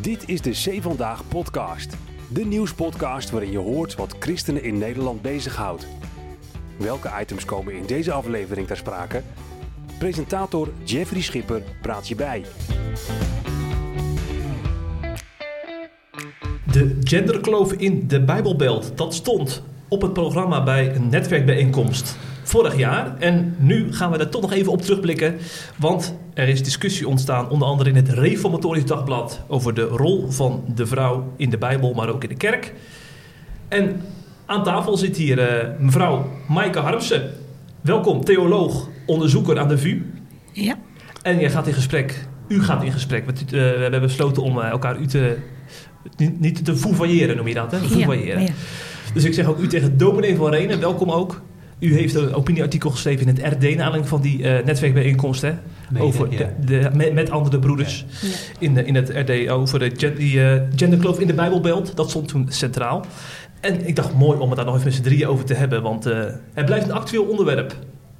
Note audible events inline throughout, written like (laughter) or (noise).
Dit is de C Vandaag podcast. De nieuwspodcast waarin je hoort wat christenen in Nederland bezighoudt. Welke items komen in deze aflevering ter sprake? Presentator Jeffrey Schipper praat je bij. De genderkloof in de Bijbelbelt, dat stond op het programma bij een netwerkbijeenkomst vorig jaar. En nu gaan we daar toch nog even op terugblikken. Want er is discussie ontstaan, onder andere in het Reformatorisch Dagblad, over de rol van de vrouw in de Bijbel, maar ook in de kerk. En aan tafel zit hier uh, mevrouw Maaike Harmsen. Welkom, theoloog, onderzoeker aan de VU. Ja. En jij gaat in gesprek, u gaat in gesprek. We, uh, we hebben besloten om uh, elkaar u te, niet, niet te fouvailleren, noem je dat, hè? Fouvailleren. Ja, ja. Dus ik zeg ook u tegen dominee van Renen, welkom ook. U heeft een opinieartikel geschreven in het RD, naar aanleiding van die uh, netwerkbijeenkomst, hè? Over ja. de, de, met, met andere broeders Ja. in, de, in het RD over de gen, die, uh, genderkloof in de Bijbelbelt. Dat stond toen centraal. En ik dacht, mooi om het daar nog even met z'n drieën over te hebben, want uh, het blijft een actueel onderwerp.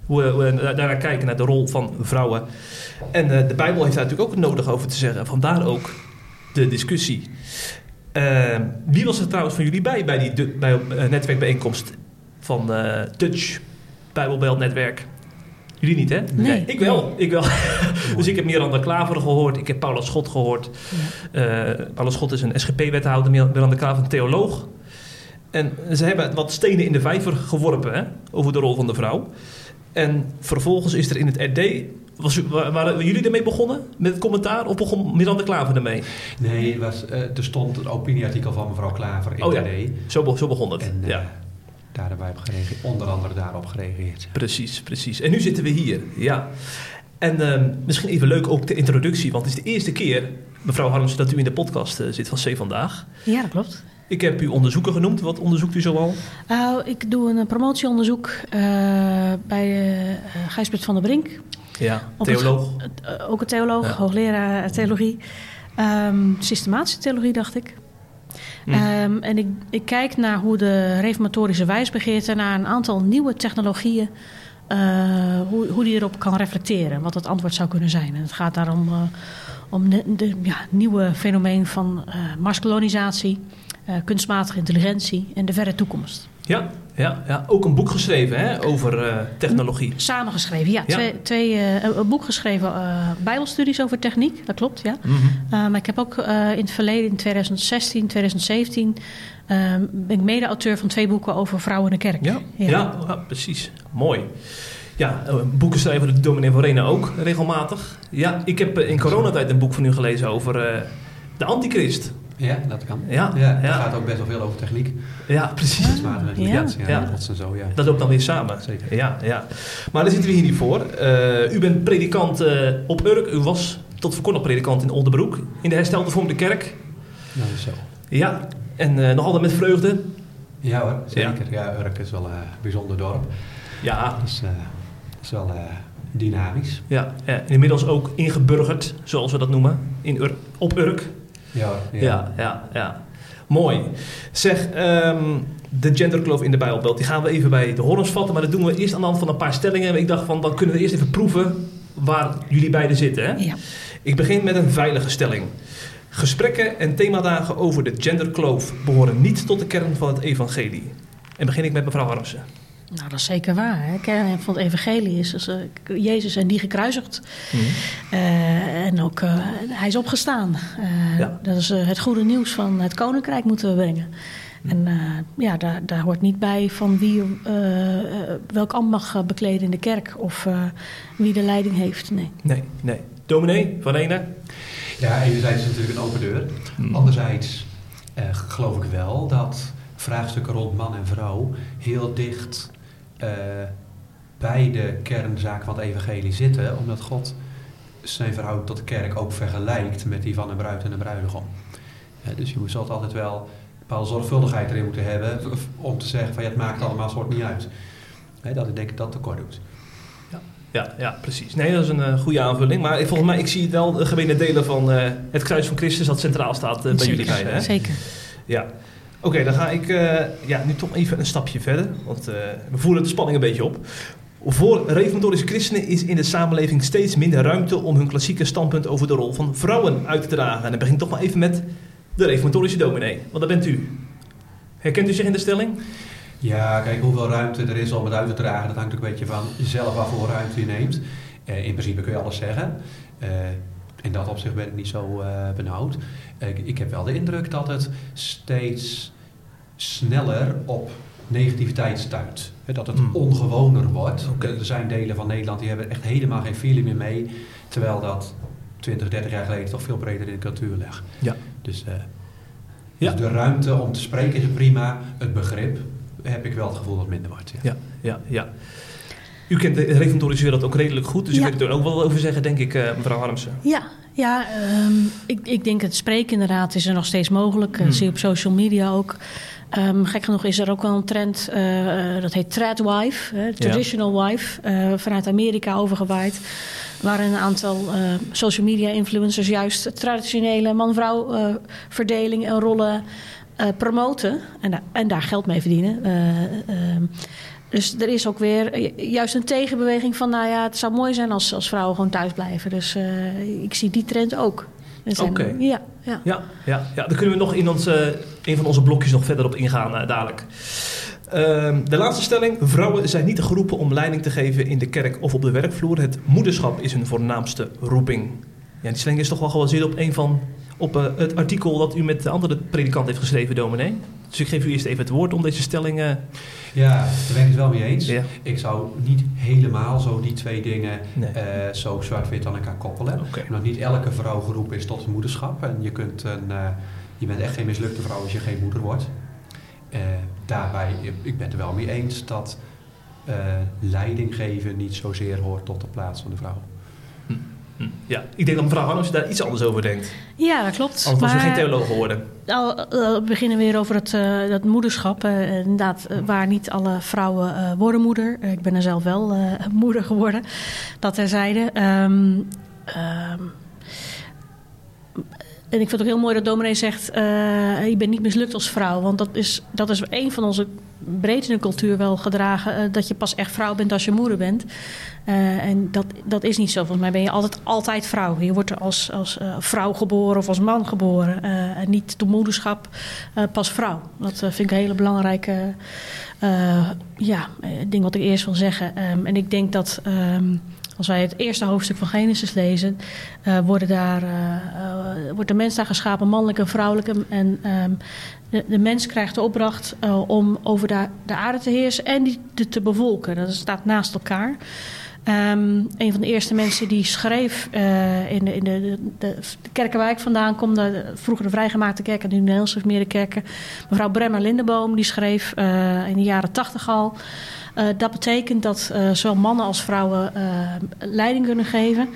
Hoe we, daarnaar kijken, naar de rol van vrouwen. En uh, de Bijbel heeft daar natuurlijk ook nodig over te zeggen. Vandaar ook de discussie. Uh, wie was er trouwens van jullie bij, bij die de, bij, uh, netwerkbijeenkomst van uh, Touch Bijbelbelt Netwerk? Jullie niet, hè? Nee. Ik wel, ik wel. (laughs) dus ik heb Miranda Klaver gehoord, ik heb Paula Schot gehoord. Ja. Uh, Paula Schot is een SGP-wethouder, Miranda Klaver een theoloog. En ze hebben wat stenen in de vijver geworpen hè, over de rol van de vrouw. En vervolgens is er in het RD was u, waren jullie ermee begonnen met het commentaar of begon Miranda Klaver ermee? Nee, was, uh, er stond een opinieartikel van mevrouw Klaver in oh, ja. RD. Zo, zo begon het. En, uh, ja. Daar hebben wij op gereageerd, onder andere daarop gereageerd. Precies, precies. En nu zitten we hier, ja. En uh, misschien even leuk ook de introductie, want het is de eerste keer, mevrouw Harms, dat u in de podcast uh, zit van C Vandaag. Ja, dat klopt. Ik heb u onderzoeker genoemd. Wat onderzoekt u zoal? Uh, ik doe een promotieonderzoek uh, bij uh, Gijsbert van der Brink. Ja, theoloog. Het, ook een theoloog, ja. hoogleraar theologie. Um, systematische theologie, dacht ik. Mm. Um, en ik, kijk naar hoe de reformatorische wijsbegeerte... naar een aantal nieuwe technologieën... hoe, hoe die erop kan reflecteren. Wat het antwoord zou kunnen zijn. En het gaat daarom om de, ja, nieuwe fenomeen van. Uh, kunstmatige intelligentie en de verre toekomst. Ja, ja, ja. ook een boek geschreven hè, over uh, technologie. Samengeschreven, ja. ja. Twee, twee, uh, een boek geschreven, bijbelstudies over techniek, dat klopt, ja. Mm -hmm. maar ik heb ook in het verleden, in 2016, 2017... ben ik mede-auteur van twee boeken over vrouwen in de kerk. Ja, ja. ja precies. Mooi. Ja, boeken schrijven de dominee van Renen ook regelmatig. Ja, ik heb in coronatijd een boek van u gelezen over de antichrist. Ja, dat kan. Ja, ja, ja. gaat ook best wel veel over techniek. Ja, precies. Maar intelligentie, ja. ja. ja. en zo, ja. Dat loopt dan weer samen. Zeker. Ja, ja. Maar daar zitten we hier niet voor. Uh, u bent predikant uh, op Urk. U was tot voor kort nog predikant in Oldenbroek. In de herstelde vorm de kerk. Nou, zo. Ja, en uh, nog altijd met vreugde. Ja hoor, zeker. Ja, Urk is wel een bijzonder dorp. Ja. Dus, is wel dynamisch. Ja, ja, inmiddels ook ingeburgerd, zoals we dat noemen, in Ur op Urk. Ja, ja. ja, ja, ja. Mooi. Zeg, um, de genderkloof in de Bijbelbelt, die gaan we even bij de horens vatten. Maar dat doen we eerst aan de hand van een paar stellingen. Ik dacht van, dan kunnen we eerst even proeven waar jullie beiden zitten. Hè? Ja. Ik begin met een veilige stelling. Gesprekken en themadagen over de genderkloof behoren niet tot de kern van het evangelie. En begin ik met mevrouw Harmsen. Nou, dat is zeker waar. Hè? Kern van het evangelie is dus, uh, Jezus en die gekruisigd. Mm. Uh, en ook, uh, hij is opgestaan. Ja. Dat is het goede nieuws van het koninkrijk moeten we brengen. Mm. En ja, daar, daar hoort niet bij van wie welk ambt mag bekleden in de kerk... of wie de leiding heeft, nee. Nee, nee. Dominee van Ene? Ja, enerzijds is het natuurlijk een open deur. Mm. Anderzijds geloof ik wel dat vraagstukken rond man en vrouw... heel dicht bij de kernzaak van het evangelie zitten, omdat God zijn verhouding tot de kerk ook vergelijkt met die van een bruid en een bruidegom. Uh, dus je zult altijd wel een bepaalde zorgvuldigheid erin moeten hebben om te zeggen van ja, het maakt allemaal soort niet uit. Dat ik denk dat dat tekort doet. Ja, ja, ja, precies. Nee, dat is een uh, goede aanvulling. Maar volgens mij, ik zie wel de gemene delen van uh, het kruis van Christus dat centraal staat uh, bij zeker, jullie beiden. Hè? Zeker. Ja. Oké, dan ga ik uh, ja, nu toch even een stapje verder. Want uh, we voelen de spanning een beetje op. Voor reformatorische christenen is in de samenleving steeds minder ruimte om hun klassieke standpunt over de rol van vrouwen uit te dragen. En dan begin ik toch maar even met de reformatorische dominee. Want daar bent u. Herkent u zich in de stelling? Ja, kijk, hoeveel ruimte er is om het uit te dragen, dat hangt ook een beetje van jezelf af hoeveel ruimte je neemt. Eh, in principe kun je alles zeggen. In dat opzicht ben ik niet zo benauwd. Ik, ik heb wel de indruk dat het steeds sneller op negativiteit stuit. Dat het hmm. ongewoner wordt. Er zijn delen van Nederland die hebben echt helemaal geen feeling meer mee. Terwijl dat 20, 30 jaar geleden toch veel breder in de cultuur ligt. Ja. Dus, uh, ja. dus de ruimte om te spreken is prima. Het begrip heb ik wel het gevoel dat het minder wordt. Ja, ja, ja. U kent de reformatorische wereld ook redelijk goed, dus ja. u kunt er ook wel over zeggen, denk ik, uh, mevrouw Harmsen. Ja, ja um, ik, ik denk het spreken inderdaad is er nog steeds mogelijk. Hmm. zie je op social media ook. Um, gek genoeg is er ook wel een trend, uh, dat heet tradwife, traditional wife, uh, vanuit Amerika overgewaaid. Waar een aantal uh, social media influencers juist traditionele man-vrouw verdeling en rollen promoten en, en, daar geld mee verdienen. Ehm, dus er is ook weer juist een tegenbeweging van, nou ja, het zou mooi zijn als, als vrouwen gewoon thuis blijven. Dus ik zie die trend ook. Oké. Ja, ja. Ja, ja, ja, daar kunnen we nog in ons, uh, een van onze blokjes nog verder op ingaan uh, dadelijk. Uh, de laatste stelling. Vrouwen zijn niet geroepen om leiding te geven in de kerk of op de werkvloer. Het moederschap is hun voornaamste roeping. Ja, die stelling is toch wel gebaseerd op een van op uh, het artikel dat u met de andere predikant heeft geschreven, dominee. Dus ik geef u eerst even het woord om deze stelling... Uh... Ja, daar ben ik het wel mee eens. Ja. Ik zou niet helemaal zo die twee dingen nee. uh, zo zwart-wit aan elkaar koppelen. Okay. Omdat niet elke vrouw geroepen is tot moederschap. En je, kunt een, uh, je bent echt geen mislukte vrouw als je geen moeder wordt. daarbij, ik ben het er wel mee eens dat leiding geven niet zozeer hoort tot de plaats van de vrouw. Ja, ik denk dat mevrouw Hannes daar iets anders over denkt. Ja, dat klopt. Anders was u geen theoloog geworden. Al, we beginnen weer over het uh, dat moederschap. Uh, inderdaad, uh, waar niet alle vrouwen worden moeder. ik ben er zelf wel (laughs) moeder geworden. Dat terzijde. Um, um, en ik vind het ook heel mooi dat dominee zegt... Uh, je bent niet mislukt als vrouw. Want dat is, dat is een van onze breed in de cultuur wel gedragen... Uh, dat je pas echt vrouw bent als je moeder bent. Uh, en dat, dat is niet zo. Volgens mij ben je altijd, altijd vrouw. Je wordt er als, als vrouw geboren of als man geboren. en niet door moederschap pas vrouw. Dat vind ik een hele belangrijke ja, ding wat ik eerst wil zeggen. Um, en ik denk dat... Um, als wij het eerste hoofdstuk van Genesis lezen, uh, worden daar, uh, uh, wordt de mens daar geschapen, mannelijk en vrouwelijk. En um, de, de, mens krijgt de opdracht om over de, de, aarde te heersen en die te, bevolken. Dat staat naast elkaar. Um, een van de eerste mensen die schreef in, de, in de, de, vandaan kom, de, vroeger de vrijgemaakte kerk en nu de Nederlandse kerken. Mevrouw Bremmer Lindeboom, die schreef in de jaren tachtig al. Uh, dat betekent dat zowel mannen als vrouwen leiding kunnen geven,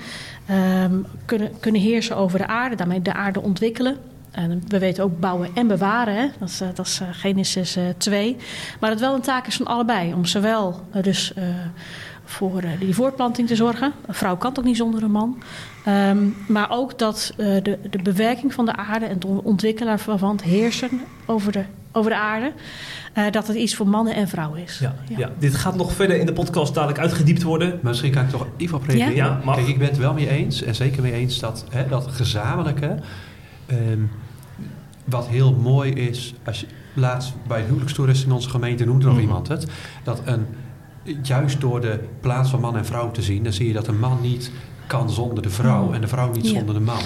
um, kunnen, kunnen heersen over de aarde, daarmee de aarde ontwikkelen. En we weten ook bouwen en bewaren. Hè? Dat, is, dat is Genesis 2. Maar het wel een taak is van allebei. Om zowel dus voor die voortplanting te zorgen. Een vrouw kan toch niet zonder een man. Um, maar ook dat de, de bewerking van de aarde en het ontwikkelen van het heersen over de, over de aarde. Uh, dat het iets voor mannen en vrouwen is. Ja, ja. ja, dit gaat nog verder in de podcast dadelijk uitgediept worden. Maar misschien kan ik toch even op reageren. Ja? Ja, Kijk, ik ben het wel mee eens. En zeker mee eens dat, hè, dat gezamenlijke... Um, wat heel mooi is... Als je, laatst bij het huwelijkstoerist in onze gemeente noemde nog mm. iemand het... dat een juist door de plaats van man en vrouw te zien, dan zie je dat een man niet kan zonder de vrouw en de vrouw niet zonder de man.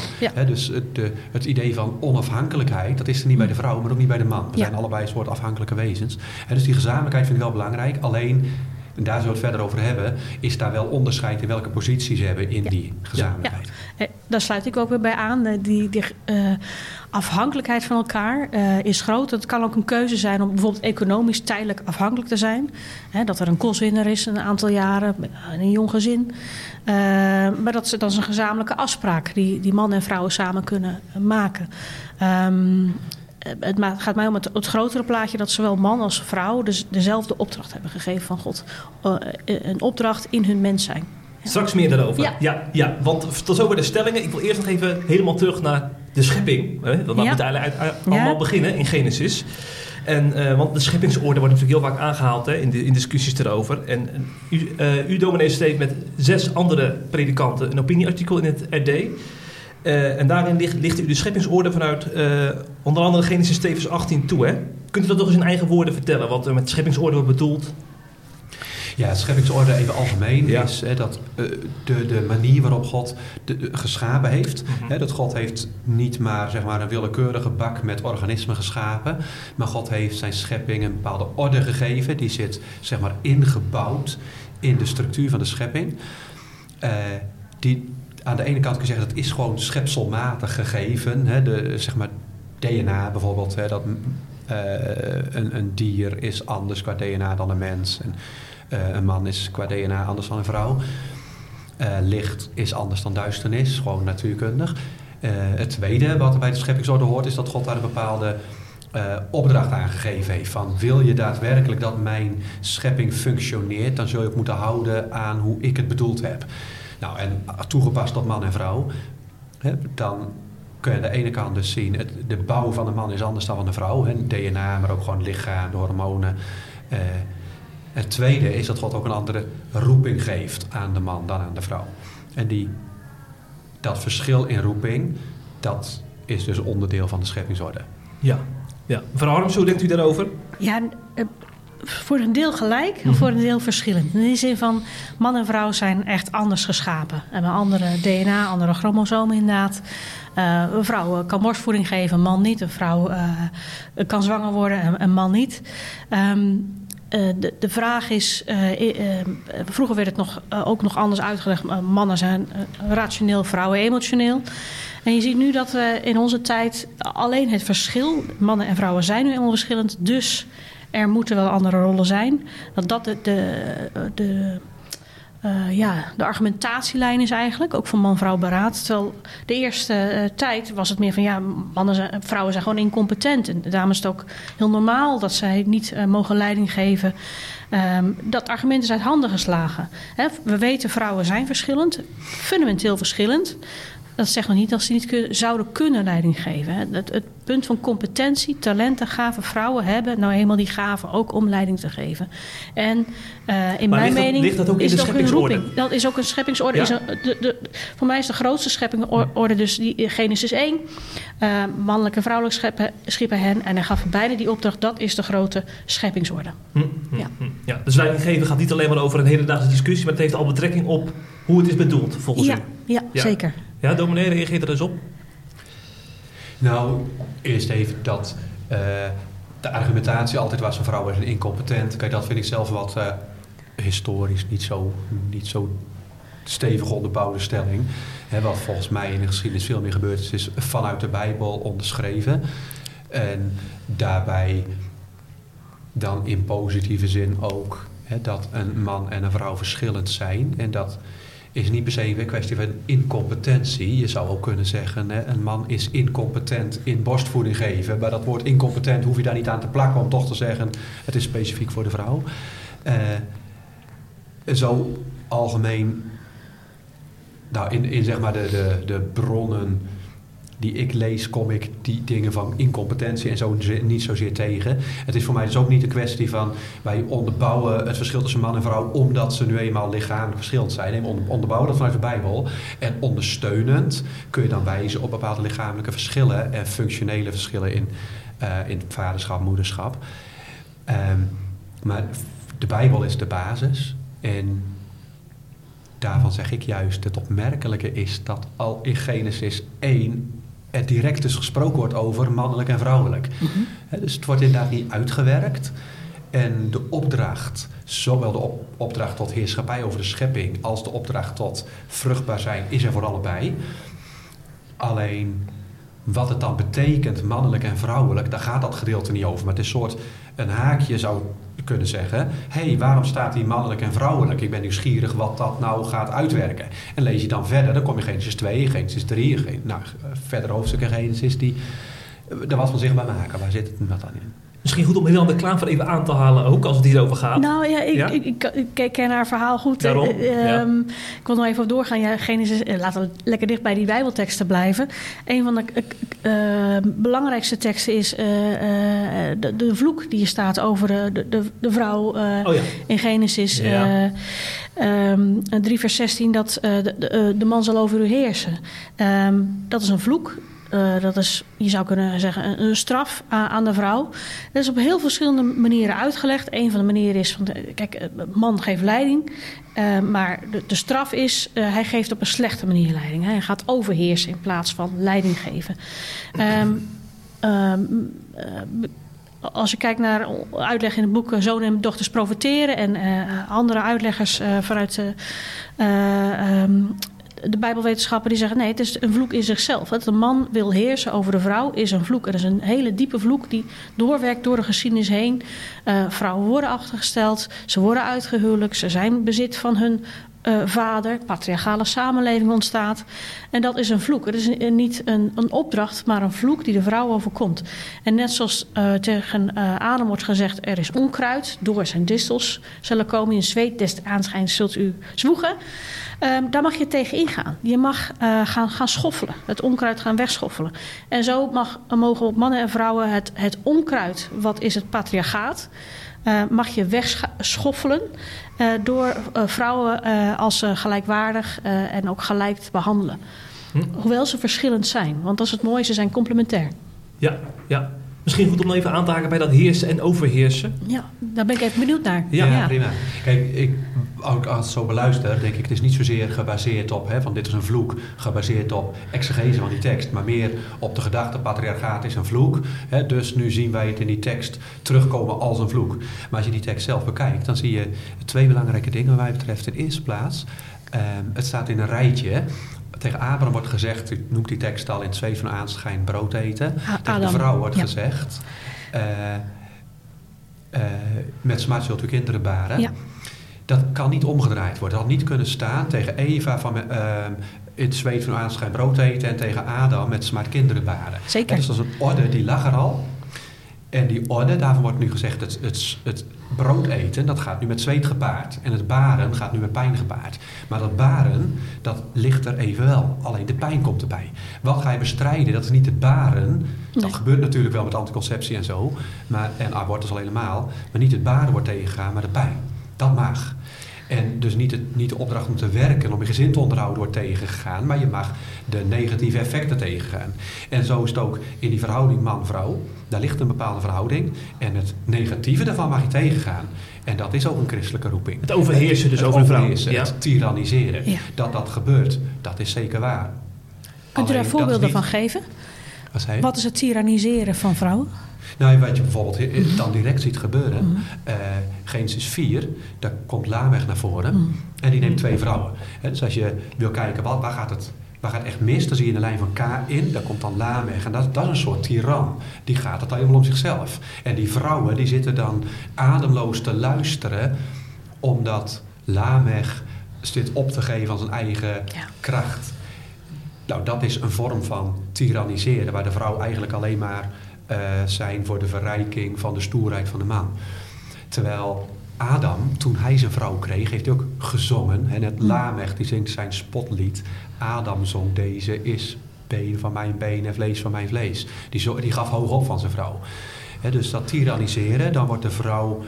dus het, de, het, idee van onafhankelijkheid, dat is er niet bij de vrouw, maar ook niet bij de man. We zijn allebei een soort afhankelijke wezens. En dus die gezamenlijkheid vind ik wel belangrijk. Alleen, en daar zullen we het verder over hebben, is daar wel onderscheid in welke positie ze hebben in die gezamenlijkheid. Eh, daar sluit ik ook weer bij aan. Die, die uh, afhankelijkheid van elkaar uh, is groot. Het kan ook een keuze zijn om bijvoorbeeld economisch tijdelijk afhankelijk te zijn. Hè, dat er een kostwinner is een aantal jaren, een jong gezin. Uh, maar dat, dat is een gezamenlijke afspraak die, die man en vrouwen samen kunnen maken. Um, het gaat mij om het, het, grotere plaatje dat zowel man als vrouw dus dezelfde opdracht hebben gegeven van God. Uh, een opdracht in hun mens zijn. Straks meer daarover. Ja. ja, ja want tot zover de stellingen. Ik wil eerst nog even helemaal terug naar de schepping. Hè? Ja. moet eigenlijk uit- uit- Ja. allemaal beginnen in Genesis. En, eh, want de scheppingsorde wordt natuurlijk heel vaak aangehaald hè, in, de, in discussies erover. En, u, eh, u, dominee, steekt met zes andere predikanten een opinieartikel in het RD. Eh, en daarin ligt, ligt u de scheppingsorde vanuit eh, onder andere Genesis Stevens 18 toe. Hè? Kunt u dat nog eens in eigen woorden vertellen? Wat er met scheppingsorde wordt bedoeld? Ja, scheppingsorde even algemeen Ja. is hè, dat eh, de, de manier waarop God de, de geschapen heeft. Mhm. Hè, dat God heeft niet maar, zeg maar een willekeurige bak met organismen geschapen. Maar God heeft zijn schepping een bepaalde orde gegeven. Die zit zeg maar ingebouwd in de structuur van de schepping. Die, aan de ene kant kun je zeggen dat is gewoon schepselmatig gegeven. Hè, de, zeg maar DNA bijvoorbeeld. Hè, dat eh, een, een dier is anders qua DNA dan een mens. En, eh, een man is qua DNA anders dan een vrouw. Eh, licht is anders dan duisternis, gewoon natuurkundig. Het tweede wat bij de scheppingsorde hoort, is dat God daar een bepaalde opdracht aan gegeven heeft. Van wil je daadwerkelijk dat mijn schepping functioneert, dan zul je ook moeten houden aan hoe ik het bedoeld heb. Nou, en toegepast op man en vrouw, hè, dan kun je aan de ene kant dus zien, het, de bouw van de man is anders dan van de vrouw. Hè, DNA, maar ook gewoon lichaam, de hormonen. Eh, het tweede is dat God ook een andere roeping geeft aan de man dan aan de vrouw. En die, dat verschil in roeping, dat is dus onderdeel van de scheppingsorde. Ja. ja. Mevrouw Harms, hoe denkt u daarover? Ja, eh, voor een deel gelijk Mhm. en voor een deel verschillend. In die zin van man en vrouw zijn echt anders geschapen. En een andere DNA, andere chromosomen inderdaad. Eh, een vrouw eh, kan borstvoeding geven, een man niet. Een vrouw eh, kan zwanger worden, en een man niet. Ehm, eh, de, de vraag is, vroeger werd het nog, ook nog anders uitgelegd. Mannen zijn rationeel, vrouwen emotioneel. En je ziet nu dat we in onze tijd alleen het verschil, mannen en vrouwen zijn nu helemaal verschillend, dus er moeten wel andere rollen zijn. Dat dat de, de, eh, ja, de argumentatielijn is eigenlijk, ook van man-vrouw beraad. Terwijl de eerste eh, tijd was het meer van ja, mannen zijn, vrouwen zijn gewoon incompetent. En daarom is het ook heel normaal dat zij niet eh, mogen leiding geven. Ehm, dat argument is uit handen geslagen. We weten vrouwen zijn verschillend, fundamenteel verschillend. Dat zegt nog niet dat ze niet zouden kunnen leiding geven. Hè. Het, het punt van competentie, talenten, gaven vrouwen hebben nou eenmaal die gaven ook om leiding te geven. En eh, in Maar mijn ligt dat- mening ligt dat ook in is de het ook scheppingsorde? roeping. Dat is ook een scheppingsorde. Ja? Is een, de, de, voor mij is de grootste scheppingorde dus die eh, Genesis 1. Eh, mannelijk en vrouwelijk scheppen, schippen hen. En hij gaf beide die opdracht. Dat is de grote scheppingsorde. Hm, hm, Ja. hm. ja. Dus leiding geven gaat niet alleen maar over een hedendaagse discussie, maar het heeft al betrekking op hoe het is bedoeld, volgens Ja, u. ja, Ja. zeker. Ja, dominee, reageert er eens op. Nou, eerst even dat eh, de argumentatie altijd was van vrouwen zijn incompetent. Kijk, dat vind ik zelf wat eh, historisch niet zo, niet zo stevig onderbouwde stelling. Hè, wat volgens mij in de geschiedenis veel meer gebeurd is, is vanuit de Bijbel onderschreven. En daarbij dan in positieve zin ook hè, dat een man en een vrouw verschillend zijn. En dat is niet per se een kwestie van incompetentie. Je zou ook kunnen zeggen, een man is incompetent in borstvoeding geven. Maar dat woord incompetent hoef je daar niet aan te plakken om toch te zeggen, het is specifiek voor de vrouw. Eh, zo algemeen, nou in, in zeg maar de, de, de bronnen die ik lees, kom ik die dingen van incompetentie en zo niet zozeer tegen. Het is voor mij dus ook niet een kwestie van wij onderbouwen het verschil tussen man en vrouw omdat ze nu eenmaal lichamelijk verschillend zijn. Nee, we onder- onderbouwen dat vanuit de Bijbel. En ondersteunend kun je dan wijzen op bepaalde lichamelijke verschillen en functionele verschillen in, eh, in vaderschap, moederschap. Ehm, maar de Bijbel is de basis. En daarvan zeg ik juist, het opmerkelijke is dat al in Genesis 1 er direct dus gesproken wordt over mannelijk en vrouwelijk. Hè, dus het wordt inderdaad niet uitgewerkt. En de opdracht, zowel de op- opdracht tot heerschappij over de schepping als de opdracht tot vruchtbaar zijn, is er voor allebei. Alleen wat het dan betekent, mannelijk en vrouwelijk, daar gaat dat gedeelte niet over. Maar het is een soort een haakje zou kunnen zeggen. Hé, hey, waarom staat hier mannelijk en vrouwelijk? Ik ben nieuwsgierig wat dat nou gaat uitwerken. En lees je dan verder, dan kom je Genesis 2, Genesis 3, geen, nou, verder hoofdstukken Genesis die er wat van zichtbaar maken. Waar zit het dan in? Misschien goed om Miranda Klaver even aan te halen, ook als het hierover gaat. Nou ja, ik, Ja? Ik, ik, ik ken haar verhaal goed. Daarom, Eh, ja. ehm, Ik wil nog even op doorgaan. Ja, Genesis, eh, laten we lekker dicht bij die Bijbelteksten blijven. Een van de eh, belangrijkste teksten is de, de vloek die er staat over de, de, de vrouw Oh ja. in Genesis eh, ehm, 3 vers 16, dat de, de, de man zal over u heersen. Ehm, dat is een vloek. Eh, dat is, je zou kunnen zeggen, een, straf aan de vrouw. Dat is op heel verschillende manieren uitgelegd. Een van de manieren is, van de, kijk, eh, man geeft leiding. eh, maar de, de straf is, eh, hij geeft op een slechte manier leiding. Hij gaat overheersen in plaats van leiding geven. Ehm, ehm, eh, als je kijkt naar uitleg in het boek eh, Zonen en Dochters Profiteren en eh, andere uitleggers eh, vanuit de, eh, ehm, de Bijbelwetenschappen die zeggen nee, het is een vloek in zichzelf. Dat een man wil heersen over de vrouw is een vloek. Er is een hele diepe vloek die doorwerkt door de geschiedenis heen. Eh, vrouwen worden achtergesteld, ze worden uitgehuwelijkd, ze zijn bezit van hun eh, vader. Patriarchale samenleving ontstaat. En dat is een vloek. Het is niet een, een opdracht, maar een vloek die de vrouw overkomt. En net zoals eh, tegen eh, Adam wordt gezegd: er is onkruid, door zijn distels zullen komen. In zweet des aanschijns zult u zwoegen. Ehm, daar mag je tegen ingaan. Je mag gaan, gaan schoffelen, het onkruid gaan wegschoffelen. En zo mag, mogen mannen en vrouwen het, het onkruid, wat is het patriarchaat, eh, mag je wegschoffelen eh, door eh, vrouwen als gelijkwaardig en ook gelijk te behandelen. Hm. Hoewel ze verschillend zijn, want dat is het mooie, ze zijn complementair. Ja, ja. Misschien goed om even aan te haken bij dat heersen en overheersen. Ja, daar ben ik even benieuwd naar. Ja, prima. Kijk, ik, als ik het zo beluister, denk ik, het is niet zozeer gebaseerd op, hè, van dit is een vloek, gebaseerd op exegese van die tekst, maar meer op de gedachte, patriarchaat is een vloek. Hè, dus nu zien wij het in die tekst terugkomen als een vloek. Maar als je die tekst zelf bekijkt, dan zie je twee belangrijke dingen wat mij betreft. In eerste plaats, ehm, het staat in een rijtje. Tegen Abraham wordt gezegd, u noemt die tekst al in het zweet van aanschijn brood eten. A- Tegen de vrouw wordt Ja. gezegd, eh, eh, met smaad zult u kinderen baren. Ja. Dat kan niet omgedraaid worden. Dat had niet kunnen staan tegen Eva van eh, in het zweet van aanschijn brood eten en tegen Adam met smaad kinderen baren. Zeker. En dus dat is een orde die lag er al. En die orde, daarvan wordt nu gezegd, het, het, het brood eten, dat gaat nu met zweet gepaard. En het baren gaat nu met pijn gepaard. Maar dat baren, dat ligt er evenwel. Alleen de pijn komt erbij. Wat ga je bestrijden? Dat is niet het baren. Dat gebeurt natuurlijk wel met anticonceptie en zo. Maar, en abortus al helemaal. Maar niet het baren wordt tegengegaan, maar de pijn. Dat mag. En dus niet, het, niet de opdracht om te werken, om je gezin te onderhouden, wordt tegengegaan. Maar je mag de negatieve effecten tegengaan. En zo is het ook in die verhouding man-vrouw. Daar ligt een bepaalde verhouding. En het negatieve daarvan mag je tegengaan. En dat is ook een christelijke roeping. Het overheersen dus Het over een vrouw. overheersen, Ja. Het tyranniseren. Ja. Dat dat gebeurt, dat is zeker waar. Kunt u daar voorbeelden niet- van geven? Wat? Wat is het tyranniseren van vrouwen? Nou, wat je bijvoorbeeld he- dan direct ziet gebeuren. Mhm. eh, Genesis 4, daar komt Lamech naar voren. Mhm. En die neemt twee vrouwen. Hè, dus als je wil kijken, wat, waar, gaat het, waar gaat echt mis? Dan zie je in de lijn van K in, daar komt dan Lamech. En dat, dat is een soort tiran. Die gaat het helemaal om zichzelf. En die vrouwen, die zitten dan ademloos te luisteren... omdat Lamech zit op te geven aan zijn eigen Ja. kracht. Nou, dat is een vorm van tyranniseren... waar de vrouw eigenlijk alleen maar eh, zijn voor de verrijking van de stoerheid van de man. Terwijl Adam, toen hij zijn vrouw kreeg, heeft hij ook gezongen. En het Lamech, die zingt zijn spotlied. Adam zong deze is been van mijn been en vlees van mijn vlees. Die, zo, die gaf hoog op van zijn vrouw. Dus dat tyranniseren, dan wordt de vrouw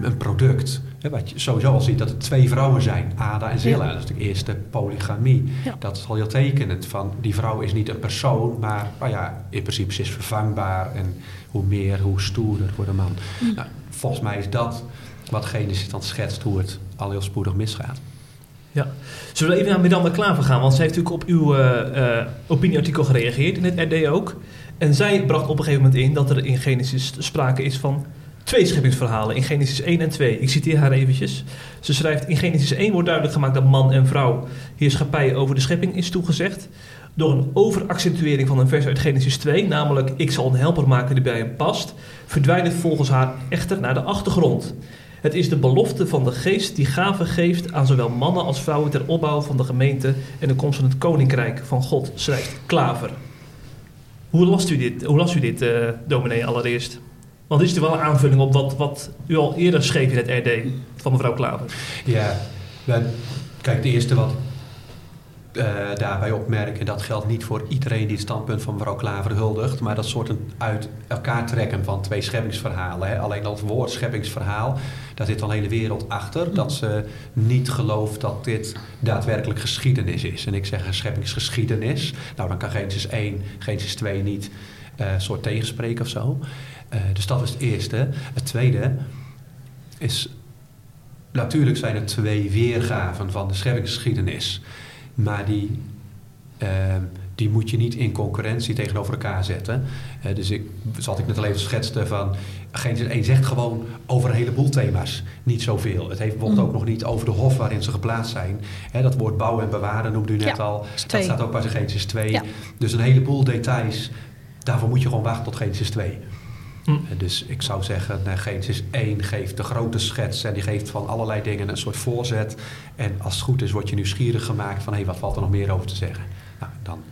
een product. Hè, wat je sowieso al ziet dat het twee vrouwen zijn, Ada en Zilla. Ja. Dat is de eerste polygamie. Ja. Dat is al heel tekenend. Van, die vrouw is niet een persoon, maar nou ja, in principe ze is vervangbaar. En hoe meer, hoe stoerder voor de man. Nou, volgens mij is dat wat Genesis dan schetst hoe het al heel spoedig misgaat. Ja. Zullen we even naar Miranda Klaver gaan? Want zij heeft natuurlijk op uw eh, eh, opinieartikel gereageerd, in het RD ook. En zij bracht op een gegeven moment in dat er in Genesis sprake is van twee scheppingsverhalen. In Genesis 1 en 2. Ik citeer haar eventjes. Ze schrijft, in Genesis 1 wordt duidelijk gemaakt dat man en vrouw heerschappij over de schepping is toegezegd. Door een overaccentuering van een vers uit Genesis 2, namelijk ik zal een helper maken die bij hem past, verdwijnt volgens haar echter naar de achtergrond. Het is de belofte van de geest die gaven geeft aan zowel mannen als vrouwen ter opbouw van de gemeente en de komst van het koninkrijk van God, schrijft Klaver. Hoe las u dit, hoe las u dit eh, dominee, allereerst? Want is natuurlijk wel een aanvulling op wat, wat u al eerder schreef in het RD van mevrouw Klaver. Ja, wij- kijk, het eerste wat eh, daarbij opmerken, dat geldt niet voor iedereen die het standpunt van mevrouw Klaver huldigt, maar dat soort uit elkaar trekken van twee scheppingsverhalen. Hè. Alleen dat woord scheppingsverhaal, daar zit al een hele wereld achter, dat ze niet gelooft dat dit daadwerkelijk geschiedenis is. En ik zeg een scheppingsgeschiedenis, nou dan kan Genesis 1, Genesis 2 niet een soort tegenspreken of zo. Eh, dus dat is het eerste. Het tweede is Natuurlijk zijn er twee weergaven van de scheppingsgeschiedenis. Maar die, ehm, die moet je niet in concurrentie tegenover elkaar zetten. Eh, dus ik, zoals ik net al even schetste van... Genesis 1 zegt gewoon over een heleboel thema's niet zoveel. Het heeft bijvoorbeeld Mhm. ook nog niet over de hof waarin ze geplaatst zijn. Hè, dat woord bouwen en bewaren noemde u net Ja, al. Dat staat ook bij Genesis 2. Ja. Dus een heleboel details, daarvoor moet je gewoon wachten tot Genesis 2. Hm. Dus ik zou zeggen, Genesis 1 geeft de grote schets en die geeft van allerlei dingen een soort voorzet. En als het goed is, word je nieuwsgierig gemaakt van hé, wat valt er nog meer over te zeggen? Nou, dan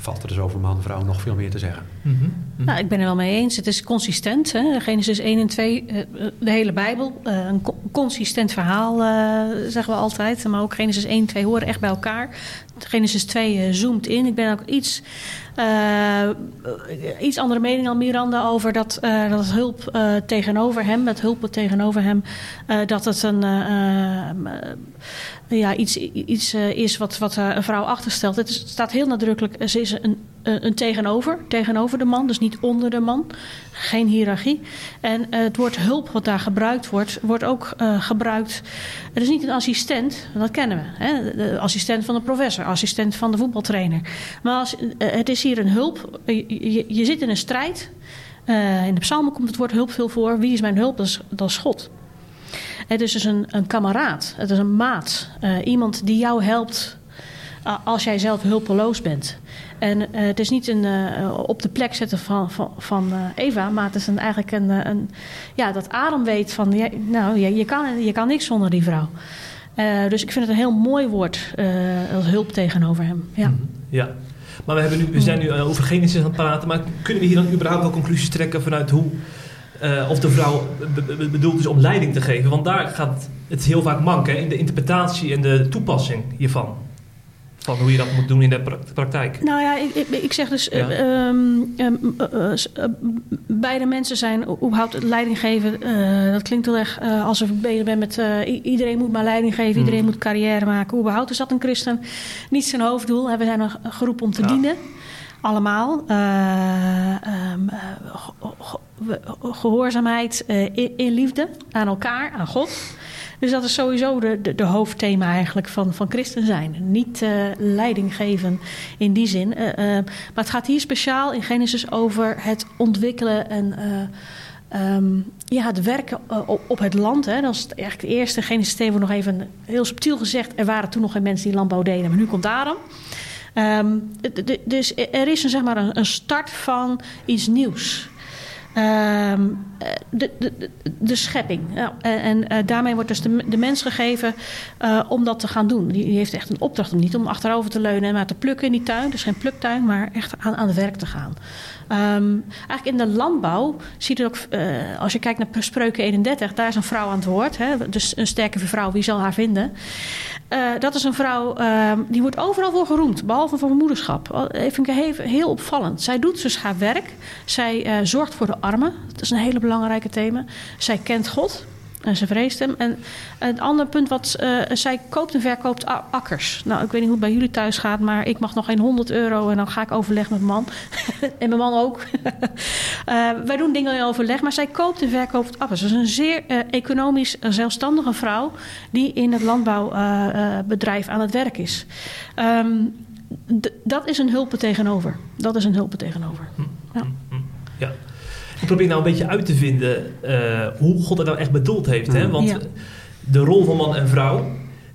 valt er dus over man en vrouw nog veel meer te zeggen. Mhm. Mhm. Nou, ik ben er wel mee eens. Het is consistent. Hè? Genesis 1 en 2, eh, de hele Bijbel. eh, een co- consistent verhaal, eh, zeggen we altijd. Maar ook Genesis 1 en 2 horen echt bij elkaar. Genesis 2 eh, zoomt in. Ik ben ook iets, eh, iets andere mening dan Miranda over dat, eh, dat hulp eh, tegenover hem, dat hulp tegenover hem, eh, dat het een, ja, iets, iets eh, is wat, wat eh, een vrouw achterstelt. Het, staat heel nadrukkelijk, eh, ze is een, een tegenover, tegenover de man, dus niet onder de man. Geen hiërarchie. En het woord hulp wat daar gebruikt wordt, wordt ook gebruikt. Het is niet een assistent, dat kennen we. Hè? Assistent van de professor, assistent van de voetbaltrainer. Maar als, het is hier een hulp. Je, zit in een strijd. Eh, in de psalmen komt het woord hulp veel voor. Wie is mijn hulp? Dat is, dat is God. Het is dus een, een kameraad. Het is een maat. Eh, iemand die jou helpt uh, als jij zelf hulpeloos bent. En uh, het is niet een uh, op de plek zetten van, van, van uh, Eva, maar het is een, eigenlijk een, een, ja, dat Adam weet van, ja, nou, je, je, kan, je kan niks zonder die vrouw. Dus ik vind het een heel mooi woord als hulp tegenover hem. Ja. Mm-hmm. ja. Maar we, hebben nu, we zijn nu uh, over Genesis aan het praten, maar kunnen we hier dan überhaupt wel conclusies trekken vanuit hoe uh, of de vrouw be be bedoeld is om leiding te geven? Want daar gaat het heel vaak manken in de interpretatie en de toepassing hiervan. Van hoe je dat moet doen in de praktijk. Nou ja, ik, ik, ik zeg dus, ja. uh, um, um, uh, beide mensen zijn überhaupt leiding geven. Dat klinkt heel erg als we bezig zijn met iedereen moet maar leiding geven, Hmm. iedereen moet carrière maken. Überhaupt is dat een christen niet zijn hoofddoel. We zijn een groep om te ja. dienen. Allemaal. Um, gehoorzaamheid in, in liefde aan elkaar, aan God. Dus dat is sowieso de, de, de, hoofdthema eigenlijk van, van christen zijn. Niet leiding geven in die zin. Maar het gaat hier speciaal in Genesis over het ontwikkelen en um, ja, het werken op, het land. Hè. Dat is eigenlijk het eerste. Genesis 2 wordt nog even heel subtiel gezegd. Er waren toen nog geen mensen die landbouw deden, maar nu komt Adam. Um, dus er is een, zeg maar een, start van iets nieuws. Um, de, de, de, schepping. En uh, daarmee wordt dus de, de mens gegeven uh, om dat te gaan doen. Die, heeft echt een opdracht om niet om achterover te leunen en maar te plukken in die tuin. Dus geen pluktuin, maar echt aan, aan het werk te gaan. Um, eigenlijk in de landbouw ziet het ook, uh, als je kijkt naar Spreuken 31, daar is een vrouw aan het woord. Hè, dus een sterke vrouw, wie zal haar vinden? Dat is een vrouw, die wordt overal voor geroemd, behalve voor moederschap. Vind ik heel, heel opvallend. Zij doet dus haar werk. Zij zorgt voor de armen. Dat is een hele belangrijke thema. Zij kent God. En ze vreest hem. En het andere punt wat uh, zij koopt en verkoopt akkers. Nou, ik weet niet hoe het bij jullie thuis gaat, maar ik mag nog geen 100 euro en dan ga ik overleg met mijn man. (laughs) en mijn man ook. uh, (laughs) wij doen dingen in overleg, maar zij koopt en verkoopt akkers. Dus een zeer uh, economisch zelfstandige vrouw die in het landbouwbedrijf aan het werk is. Um, dat is een hulp tegenover. Dat is een hulp tegenover. Ja. ja. Ik probeer nou een beetje uit te vinden uh, hoe God het nou echt bedoeld heeft. Hè? Want ja. de rol van man en vrouw,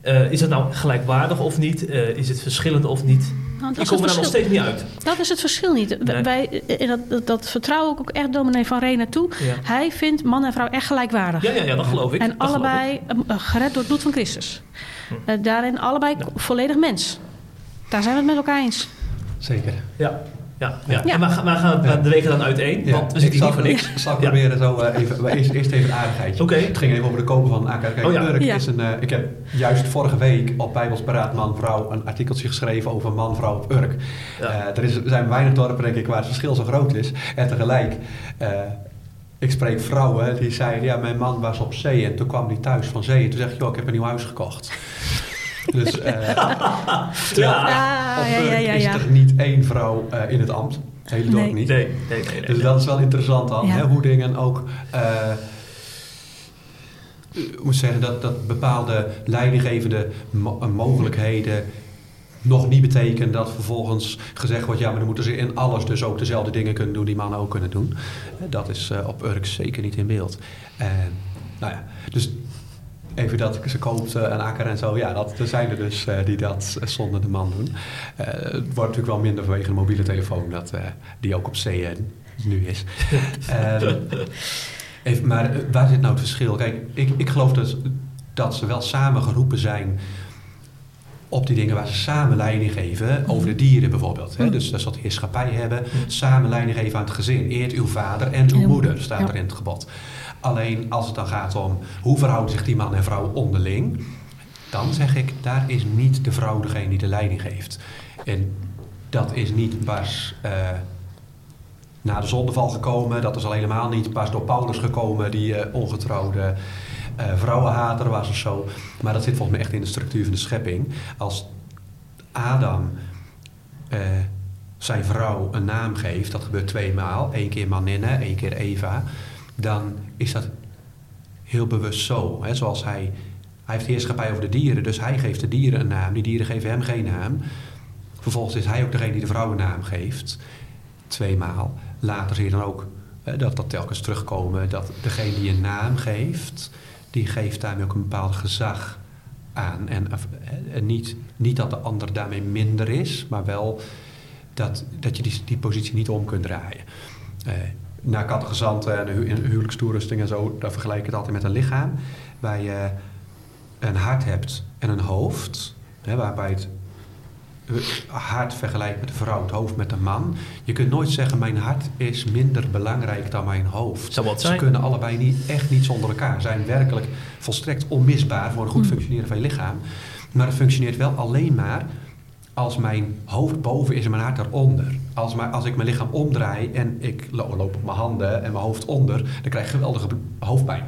uh, is dat nou gelijkwaardig of niet? Uh, is het verschillend of niet? Nou, ik kom er nou nog steeds niet uit. Dat is het verschil niet. Nee. Wij, dat, dat, dat vertrouw ik ook echt dominee van Rena toe. Ja. Hij vindt man en vrouw echt gelijkwaardig. Ja, ja, ja dat geloof ik. En dat allebei gered door het bloed van Christus. Hm. daarin allebei volledig mens. Daar zijn we het met elkaar eens. Zeker. Ja. Ja, ja. Waar, gaan- Ja. de weken dan uiteen? Want we zitten hier voor niks. Ik zal Ja. proberen zo eh, even... maar Eerst, eerst even een aardigheidje. Oké. Het ging even over de kopen van AK. Kijk, Oh ja. Urk Ja. is een... eh, ik heb juist vorige week op Bijbelsparaat Man-Vrouw... een artikeltje geschreven over man-vrouw op Urk. Ja. Eh, er, is, er zijn weinig dorpen, denk ik, waar het verschil zo groot is. En tegelijk... eh, ik spreek vrouwen die zeiden... Ja, mijn man was op zee en toen kwam hij thuis van zee. En toen zeg ik, joh, ik heb een nieuw huis gekocht. Dus... (laughs) eh, terwijl Ah, op ja, ja, is er niet één vrouw eh, in het ambt. Het hele dorp Nee. niet. Nee, nee, nee. nee, Dus nee. dat is wel interessant dan, Ja. hè, hoe dingen ook... eh, ik moet zeggen dat, dat bepaalde leidinggevende mo- mogelijkheden nog niet betekenen dat vervolgens gezegd wordt... ja, maar dan moeten ze in alles dus ook dezelfde dingen kunnen doen die mannen ook kunnen doen. Dat is eh, op Urk zeker niet in beeld. En, nou ja, dus even dat ze koopt eh, een akker en zo. Ja, dat, er zijn er dus eh, die dat eh, zonder de man doen. Het wordt natuurlijk wel minder vanwege de mobiele telefoon... Dat, die ook op eh, nu is. (laughs) Ehm, even, maar waar zit nou het verschil? Kijk, ik, ik geloof dat, dat ze wel samen geroepen zijn op die dingen waar ze samen leiding geven. Over de dieren bijvoorbeeld. Hè? Mm. Dus dat ze dat heerschappij hebben. Samen leiding geven aan het gezin. Eert uw vader en uw Ja. moeder, staat Ja. er in het gebod. Alleen als het dan gaat om hoe verhouden zich die man en vrouw onderling... dan zeg ik, daar is niet de vrouw degene die de leiding geeft. En dat is niet pas... eh, na de zondeval gekomen. Dat is al helemaal niet pas door Paulus gekomen, die eh, ongetrouwde eh, vrouwenhater was of zo. Maar dat zit volgens mij echt in de structuur van de schepping. Als Adam zijn vrouw een naam geeft, dat gebeurt tweemaal, één keer Maninne, één keer Eva, dan is dat heel bewust zo. Hè? Zoals hij, hij heeft heerschappij over de dieren, dus hij geeft de dieren een naam, die dieren geven hem geen naam. Vervolgens is hij ook degene die de vrouw een naam geeft tweemaal. Later zie je dan ook eh, dat dat telkens terugkomen. Dat degene die een naam geeft, die geeft daarmee ook een bepaald gezag aan. En, eh, en niet, niet dat de ander daarmee minder is, maar wel dat, dat je die, die positie niet om kunt draaien. Eh, na catechizanten en hu- in huwelijkstoerusting en zo, daar vergelijk ik het altijd met een lichaam. Waar je een hart hebt en een hoofd, hè, waarbij het hart vergelijkt met de vrouw, het hoofd met de man. Je kunt nooit zeggen, mijn hart is minder belangrijk dan mijn hoofd. Zou wat Ze zijn. kunnen allebei niet, echt niet zonder elkaar. Zijn werkelijk volstrekt onmisbaar voor een goed Mm. functioneren van je lichaam. Maar het functioneert wel alleen maar als mijn hoofd boven is en mijn hart eronder. Als, maar, als ik mijn lichaam omdraai en ik lo- loop op mijn handen en mijn hoofd onder, dan krijg ik geweldige hoofdpijn.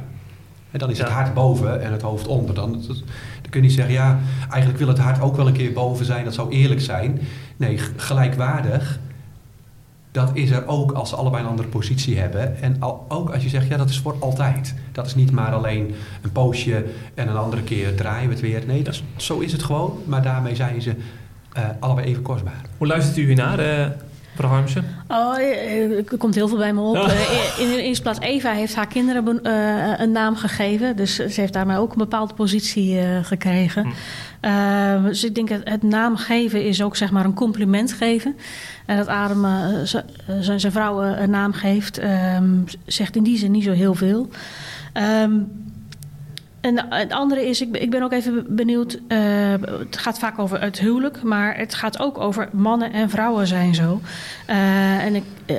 En dan is het Ja. hart boven en het hoofd onder. Dan, dan kun je niet zeggen, ja, eigenlijk wil het hart ook wel een keer boven zijn. Dat zou eerlijk zijn. Nee, gelijkwaardig. Dat is er ook als ze allebei een andere positie hebben. En al, ook als je zegt, ja, dat is voor altijd. Dat is niet maar alleen een poosje en een andere keer draaien we het weer. Nee, dat is, zo is het gewoon. Maar daarmee zijn ze eh, allebei even kostbaar. Hoe luistert u hier naar, mevrouw Harmsen? Oh, eh, er komt heel veel bij me op. Eh, In de eerste plaats, Eva heeft haar kinderen eh, een naam gegeven. Dus ze heeft daarmee ook een bepaalde positie gekregen. Hm. Eh, dus ik denk dat het naam geven is ook zeg maar een compliment geven. En dat Adam zijn zijn vrouw een naam geeft, ehm, zegt in die zin niet zo heel veel. Ehm, en het andere is, ik ben, ook even benieuwd. eh, het gaat vaak over het huwelijk, maar het gaat ook over mannen en vrouwen zijn zo. Eh, en ik, eh,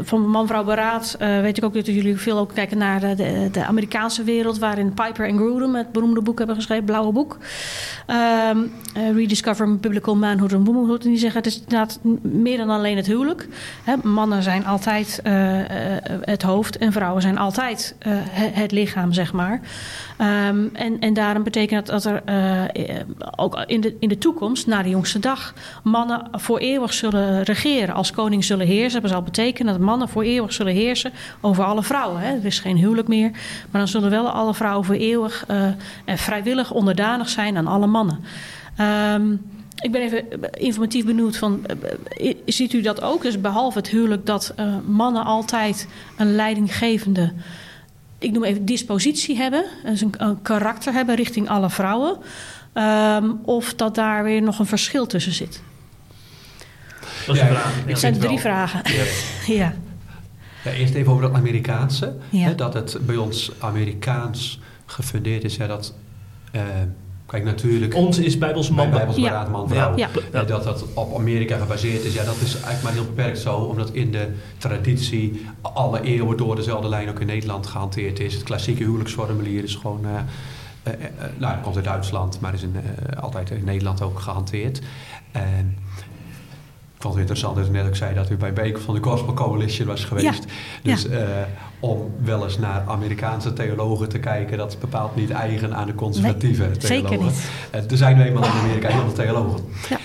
van Man-Vrouw Beraad weet ik ook dat jullie veel ook kijken naar de, de, Amerikaanse wereld, waarin Piper en Grudem het beroemde boek hebben geschreven, Blauwe Boek. Ehm eh, Rediscovering Biblical Manhood and Womanhood. En die zeggen het is inderdaad meer dan alleen het huwelijk. Hè, mannen zijn altijd het hoofd en vrouwen zijn altijd het, het lichaam, zeg maar. Ehm, en, en daarom betekent dat dat er eh, ook in de, in de toekomst, na de jongste dag, mannen voor eeuwig zullen regeren. Als koning zullen heersen. Dat zal betekenen dat mannen voor eeuwig zullen heersen over alle vrouwen. Hè. Er is geen huwelijk meer. Maar dan zullen wel alle vrouwen voor eeuwig eh, en vrijwillig onderdanig zijn aan alle mannen. Ehm, ik ben even informatief benieuwd van, ziet u dat ook? Dus behalve het huwelijk dat eh, mannen altijd een leidinggevende, ik noem even dispositie hebben, dus een, een karakter hebben richting alle vrouwen, Ehm, of dat daar weer nog een verschil tussen zit. Dat is Ja, een vraag. ik Ja. Het zijn drie wel. vragen. Ja. (laughs) Ja. Ja, eerst even over dat Amerikaanse. Ja. Hè, dat het bij ons Amerikaans gefundeerd is. Hè, dat, eh, Kijk, natuurlijk... Ons is Bijbels man. Bijbels Ja. Ja. Eh, Dat dat op Amerika gebaseerd is, ja, dat is eigenlijk maar heel beperkt zo. Omdat in de traditie alle eeuwen door dezelfde lijn ook in Nederland gehanteerd is. Het klassieke huwelijksformulier is gewoon... eh, eh, eh, nou, komt uit Duitsland, maar is in, eh, altijd in Nederland ook gehanteerd. En ik vond het interessant dat u net ook zei dat u bij Beek van de Gospel Coalition was geweest. Dus eh, om wel eens naar Amerikaanse theologen te kijken, dat is bepaald niet eigen aan de conservatieve Nee, theologen. zeker niet. Eh, er zijn nu eenmaal in Amerika heel veel theologen. Ja.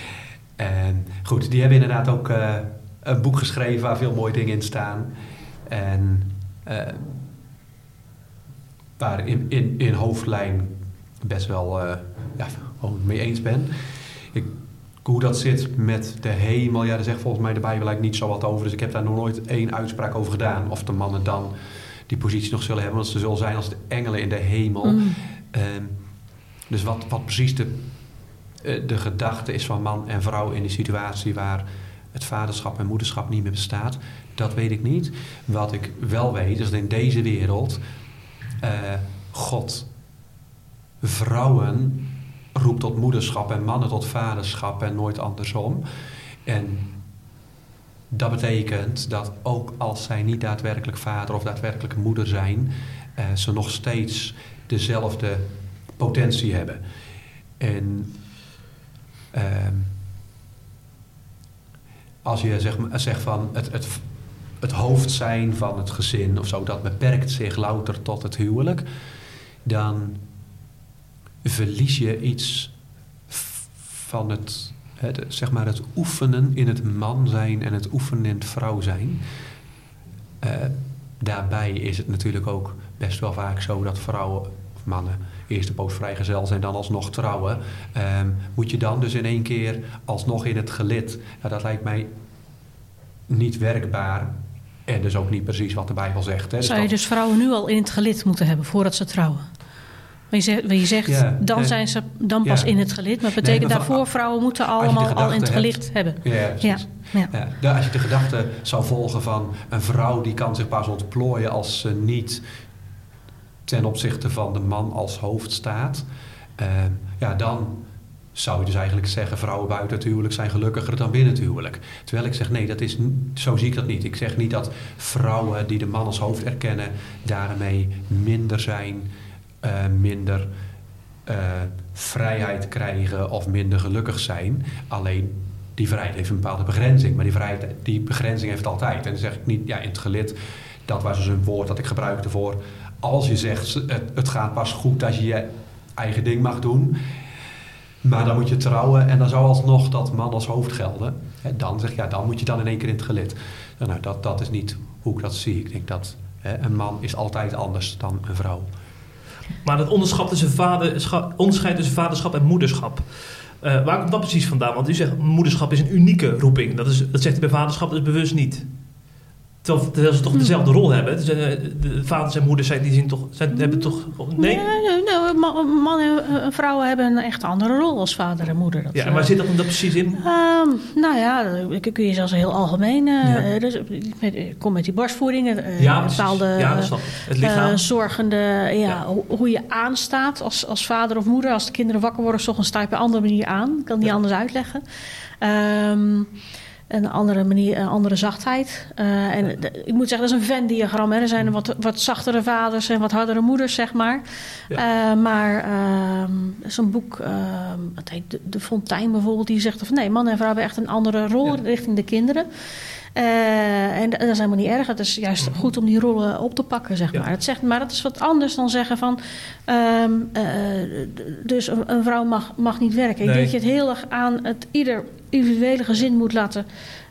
En goed, die hebben inderdaad ook eh, een boek geschreven waar veel mooie dingen in staan. En eh, waar in, in, in hoofdlijn best wel ja, mee eens ben. Ik, hoe dat zit met de hemel, ja, daar zegt volgens mij de Bijbel eigenlijk niet zo wat over. Dus ik heb daar nog nooit één uitspraak over gedaan. Of de mannen dan die positie nog zullen hebben. Want ze zullen zijn als de engelen in de hemel. Mm. Ehm, dus wat, wat precies de, eh, de gedachte is van man en vrouw in die situatie waar het vaderschap en moederschap niet meer bestaat, dat weet ik niet. Wat ik wel weet is dat in deze wereld eh, God vrouwen roept tot moederschap en mannen tot vaderschap en nooit andersom. En dat betekent dat ook als zij niet daadwerkelijk vader of daadwerkelijk moeder zijn, eh, ze nog steeds dezelfde potentie hebben. En ehm, als je zegt van het, het, het hoofd zijn van het gezin of zo, dat beperkt zich louter tot het huwelijk, dan verlies je iets van het, het, zeg maar het oefenen in het man zijn en het oefenen in het vrouw zijn. Eh, daarbij is het natuurlijk ook best wel vaak zo dat vrouwen of mannen eerst de poos vrijgezel zijn, dan alsnog trouwen. Ehm, moet je dan dus in één keer alsnog in het gelid? Nou, dat lijkt mij niet werkbaar. En dus ook niet precies wat de Bijbel zegt. Hè. Dus Zou je dus vrouwen nu al in het gelid moeten hebben voordat ze trouwen? Want je zegt, want je zegt Ja, dan zijn ze dan pas ja. in het gelid. Maar betekent maar daarvoor vrouwen moeten allemaal al in het hebt- gelid hebben. Ja, ja, als je de gedachte zou volgen van een vrouw die kan zich pas ontplooien als ze niet ten opzichte van de man als hoofd staat, eh, ja, dan zou je dus eigenlijk zeggen: vrouwen buiten het huwelijk zijn gelukkiger dan binnen het huwelijk. Terwijl ik zeg: nee, dat is, zo zie ik dat niet. Ik zeg niet dat vrouwen die de man als hoofd erkennen, daarmee minder zijn, eh, minder eh, vrijheid krijgen of minder gelukkig zijn. Alleen die vrijheid heeft een bepaalde begrenzing. Maar die, vrijheid, die begrenzing heeft altijd. En dan zeg ik niet, ja, in het gelid, dat was dus een woord dat ik gebruikte voor. Als je zegt, het, het gaat pas goed als je je eigen ding mag doen. Maar dan moet je trouwen en dan zou alsnog dat man als hoofd gelden. Dan zeg je, ja, dan moet je dan in één keer in het gelid. Nou, nou, dat, dat is niet hoe ik dat zie. Ik denk dat een man is altijd anders dan een vrouw. Maar dat onderscheid tussen, vaderscha- onderscheid tussen vaderschap en moederschap. eh, waar komt dat precies vandaan? Want u zegt moederschap is een unieke roeping. Dat, is, dat zegt u bij vaderschap dus bewust niet. Terwijl, terwijl ze toch dezelfde rol hebben. Eh, de vaders en moeders zijn, die zien toch, zijn, hebben toch... Nee? Nee, nee, ma- mannen en vrouwen hebben een echt andere rol als vader en moeder. Dat, Ja, eh, waar zit dat dan precies in? Ehm, nou ja, dat kun je zelfs heel algemeen. eh, Ja. eh, dus, met, ik kom met die borstvoeding. eh, Ja, bepaalde ja, eh. Het lichaam. eh, zorgende, ja, Ja. Hoe, hoe je aanstaat als, als vader of moeder. Als de kinderen wakker worden, s ochtends sta je op een andere manier aan. Ik kan Ja. anders uitleggen. Ehm, een andere manier, een andere zachtheid. Eh, en de- ik moet zeggen, dat is een Venn-diagram. Er zijn wat, wat zachtere vaders en wat hardere moeders, zeg maar. Ja. Eh, maar is een boek, ehm het heet de, de Fontein bijvoorbeeld, die zegt van nee, man en vrouw hebben echt een andere rol Ja. richting de kinderen. Eh, en dat is helemaal niet erg. Het is juist goed om die rollen op te pakken, zeg Ja. maar. Het zegt, maar dat is wat anders dan zeggen van... ehm, eh, dus een, een vrouw mag, mag niet werken. Ik denk dat je het heel erg aan het ieder individuele gezin moet laten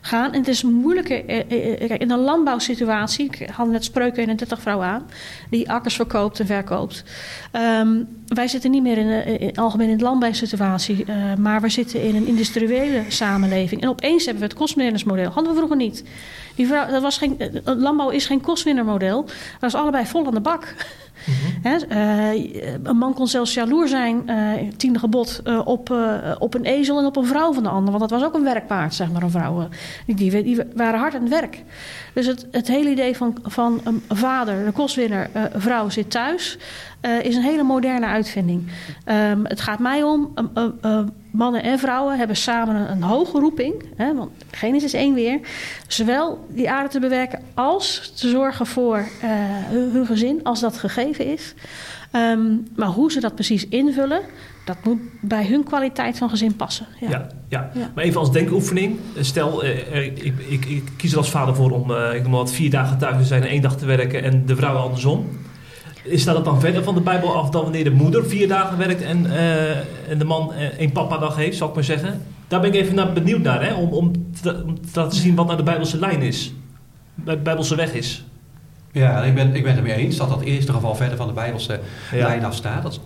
gaan. En het is moeilijker... eh, eh, eh, in een landbouwsituatie... Ik had net Spreuken 31 vrouw aan... die akkers verkoopt en verkoopt. Ehm, wij zitten niet meer in, de, in, algemeen in de landbouwsituatie... maar we zitten in een industriële samenleving. En opeens hebben we het kostwinnersmodel. Hadden we vroeger niet. Die vrouw, dat was geen, landbouw is geen kostwinnermodel. Dat is allebei vol aan de bak. Eh, een man kon zelfs jaloer zijn, eh tiende gebod, eh, op, op een ezel en op een vrouw van de ander. Want dat was ook een werkpaard, zeg maar, een vrouw. die, die waren hard aan het werk. Dus het, het hele idee van, van een vader, de kostwinner, eh, vrouw zit thuis, eh, is een hele moderne uitvinding. Ehm, het gaat mij om, uh, uh, mannen en vrouwen hebben samen een, hoge roeping. Hè, want Genesis 1 weer. Zowel die aarde te bewerken als te zorgen voor uh, hun, hun, gezin, als dat gegeven is. Um, maar hoe ze dat precies invullen, dat moet bij hun kwaliteit van gezin passen. Ja, ja, ja. ja. maar even als denkoefening. Stel, uh, ik, ik, ik, kies er als vader voor om uh, ik noem maar wat, vier dagen thuis te zijn en één dag te werken en de vrouw andersom. Is dat dan verder van de Bijbel af dan wanneer de moeder vier dagen werkt en, uh, en de man één papa-dag heeft, zal ik maar zeggen? Daar ben ik even naar benieuwd naar, hè? Om, om, te, om te laten zien wat nou de Bijbelse lijn is. De Bijbelse weg is. Ja, ik ben, ik ben het ermee eens dat dat eerste geval verder van de Bijbelse ja. lijn afstaat. Dat,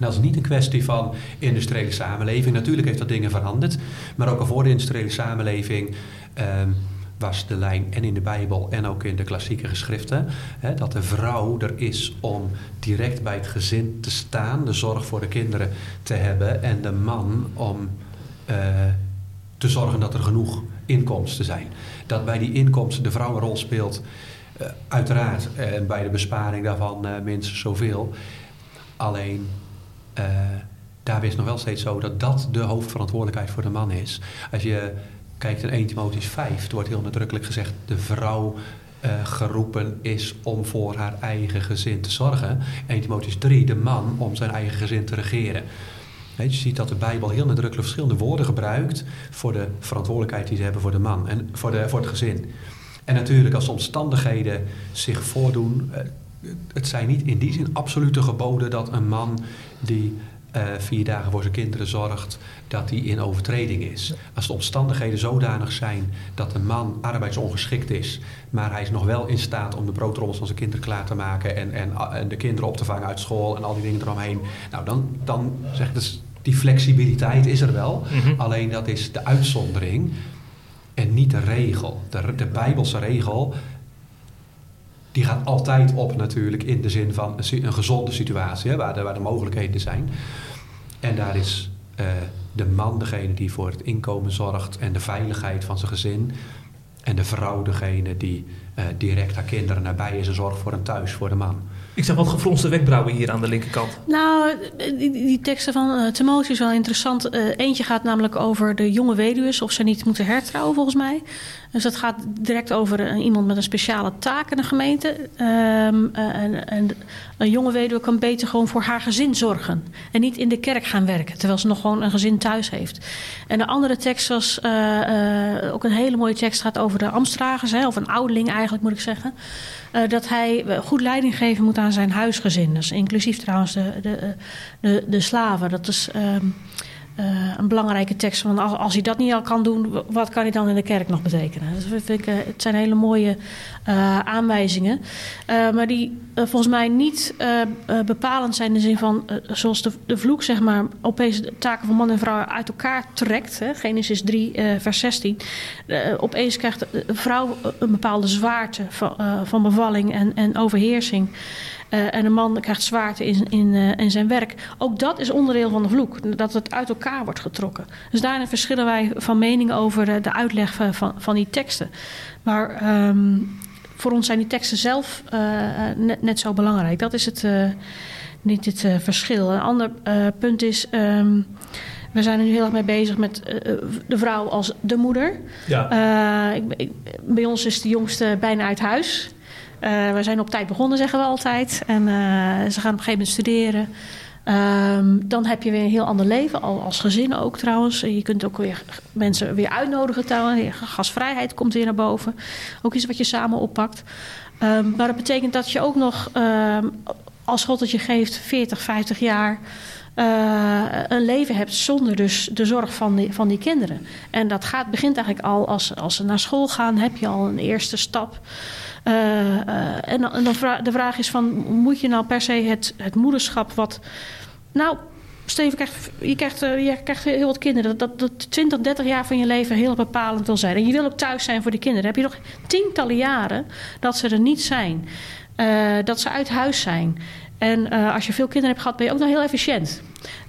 dat is niet een kwestie van industriële samenleving. Natuurlijk heeft dat dingen veranderd. Maar ook al voor de industriële samenleving um, was de lijn en in de Bijbel en ook in de klassieke geschriften. Hè, dat de vrouw er is om direct bij het gezin te staan, de zorg voor de kinderen te hebben. En de man om uh, te zorgen dat er genoeg inkomsten zijn. Dat bij die inkomsten de vrouw een rol speelt. Uh, uiteraard, en uh, bij de besparing daarvan uh, minstens zoveel. Alleen, uh, daar is nog wel steeds zo dat dat de hoofdverantwoordelijkheid voor de man is. Als je kijkt in 1 Timotheus 5, er wordt heel nadrukkelijk gezegd... de vrouw uh, geroepen is om voor haar eigen gezin te zorgen. 1 Timotheus 3, de man om zijn eigen gezin te regeren. Je ziet dat de Bijbel heel nadrukkelijk verschillende woorden gebruikt... voor de verantwoordelijkheid die ze hebben voor de man en voor, de, voor het gezin. En natuurlijk als omstandigheden zich voordoen... Uh, het zijn niet in die zin absolute geboden dat een man die uh, vier dagen voor zijn kinderen zorgt, dat die in overtreding is. Als de omstandigheden zodanig zijn dat een man arbeidsongeschikt is, maar hij is nog wel in staat om de broodrommels van zijn kinderen klaar te maken en, en, en de kinderen op te vangen uit school en al die dingen eromheen, nou dan, dan zegt dus die flexibiliteit is er wel, mm -hmm. alleen dat is de uitzondering en niet de regel. De, de Bijbelse regel die gaat altijd op natuurlijk in de zin van een, een gezonde situatie, hè, waar, de, waar de mogelijkheden zijn. En daar is uh, de man degene die voor het inkomen zorgt en de veiligheid van zijn gezin. En de vrouw degene die uh, direct haar kinderen nabij is en zorgt voor een thuis voor de man. Ik zag wat gefronste wenkbrauwen hier aan de linkerkant. Nou, die, die teksten van uh, Timotheus is wel interessant. Uh, eentje gaat namelijk over de jonge weduwen, of ze niet moeten hertrouwen volgens mij. Dus dat gaat direct over iemand met een speciale taak in de gemeente. Um, en, en, een jonge weduwe kan beter gewoon voor haar gezin zorgen. En niet in de kerk gaan werken, terwijl ze nog gewoon een gezin thuis heeft. En de andere tekst was uh, ook een hele mooie tekst, gaat over de ambtsdragers, hè, of een ouderling eigenlijk moet ik zeggen. Dat hij goed leiding geven moet aan zijn huisgezin. Dus inclusief trouwens de, de, de, slaven. Dat is um, uh, een belangrijke tekst. Want als, als hij dat niet al kan doen, wat kan hij dan in de kerk nog betekenen? Dus ik, uh, het zijn hele mooie aanwijzingen. maar die volgens mij niet bepalend zijn in de zin van, zoals de, de vloek zeg maar, opeens de taken van man en vrouw uit elkaar trekt. Hè? Genesis 3, vers 16. opeens krijgt de vrouw een bepaalde zwaarte van, van bevalling en, en overheersing. Uh, en een man krijgt zwaarte in, in, uh, in zijn werk. Ook dat is onderdeel van de vloek. Dat het uit elkaar wordt getrokken. Dus daarin verschillen wij van mening over de, de uitleg van, van die teksten. Maar um, voor ons zijn die teksten zelf net, net, zo belangrijk. Dat is het, niet het verschil. Een ander punt is. Um, we zijn er nu heel erg mee bezig met uh, de vrouw als de moeder. Ja. Uh, ik, ik, bij ons is de jongste bijna uit huis. Uh, we zijn op tijd begonnen, zeggen we altijd. En uh, ze gaan op een gegeven moment studeren. Um, dan heb je weer een heel ander leven, al als gezin ook trouwens. Je kunt ook weer mensen weer uitnodigen trouwens. Gasvrijheid komt weer naar boven. Ook iets wat je samen oppakt. Um, maar dat betekent dat je ook nog, um, als God het je geeft, 40, 50 jaar... Uh, een leven hebt zonder dus de zorg van die, van die kinderen. En dat gaat, begint eigenlijk al als, als ze naar school gaan, heb je al een eerste stap. Uh, uh, en, en de vraag is van, moet je nou per se het, het moederschap wat... Nou, Steven, je, krijgt, je krijgt heel wat kinderen. Dat, dat 20, 30 jaar van je leven heel bepalend wil zijn. En je wil ook thuis zijn voor die kinderen. Heb je nog tientallen jaren dat ze er niet zijn. dat ze uit huis zijn. En als je veel kinderen hebt gehad, ben je ook nog heel efficiënt.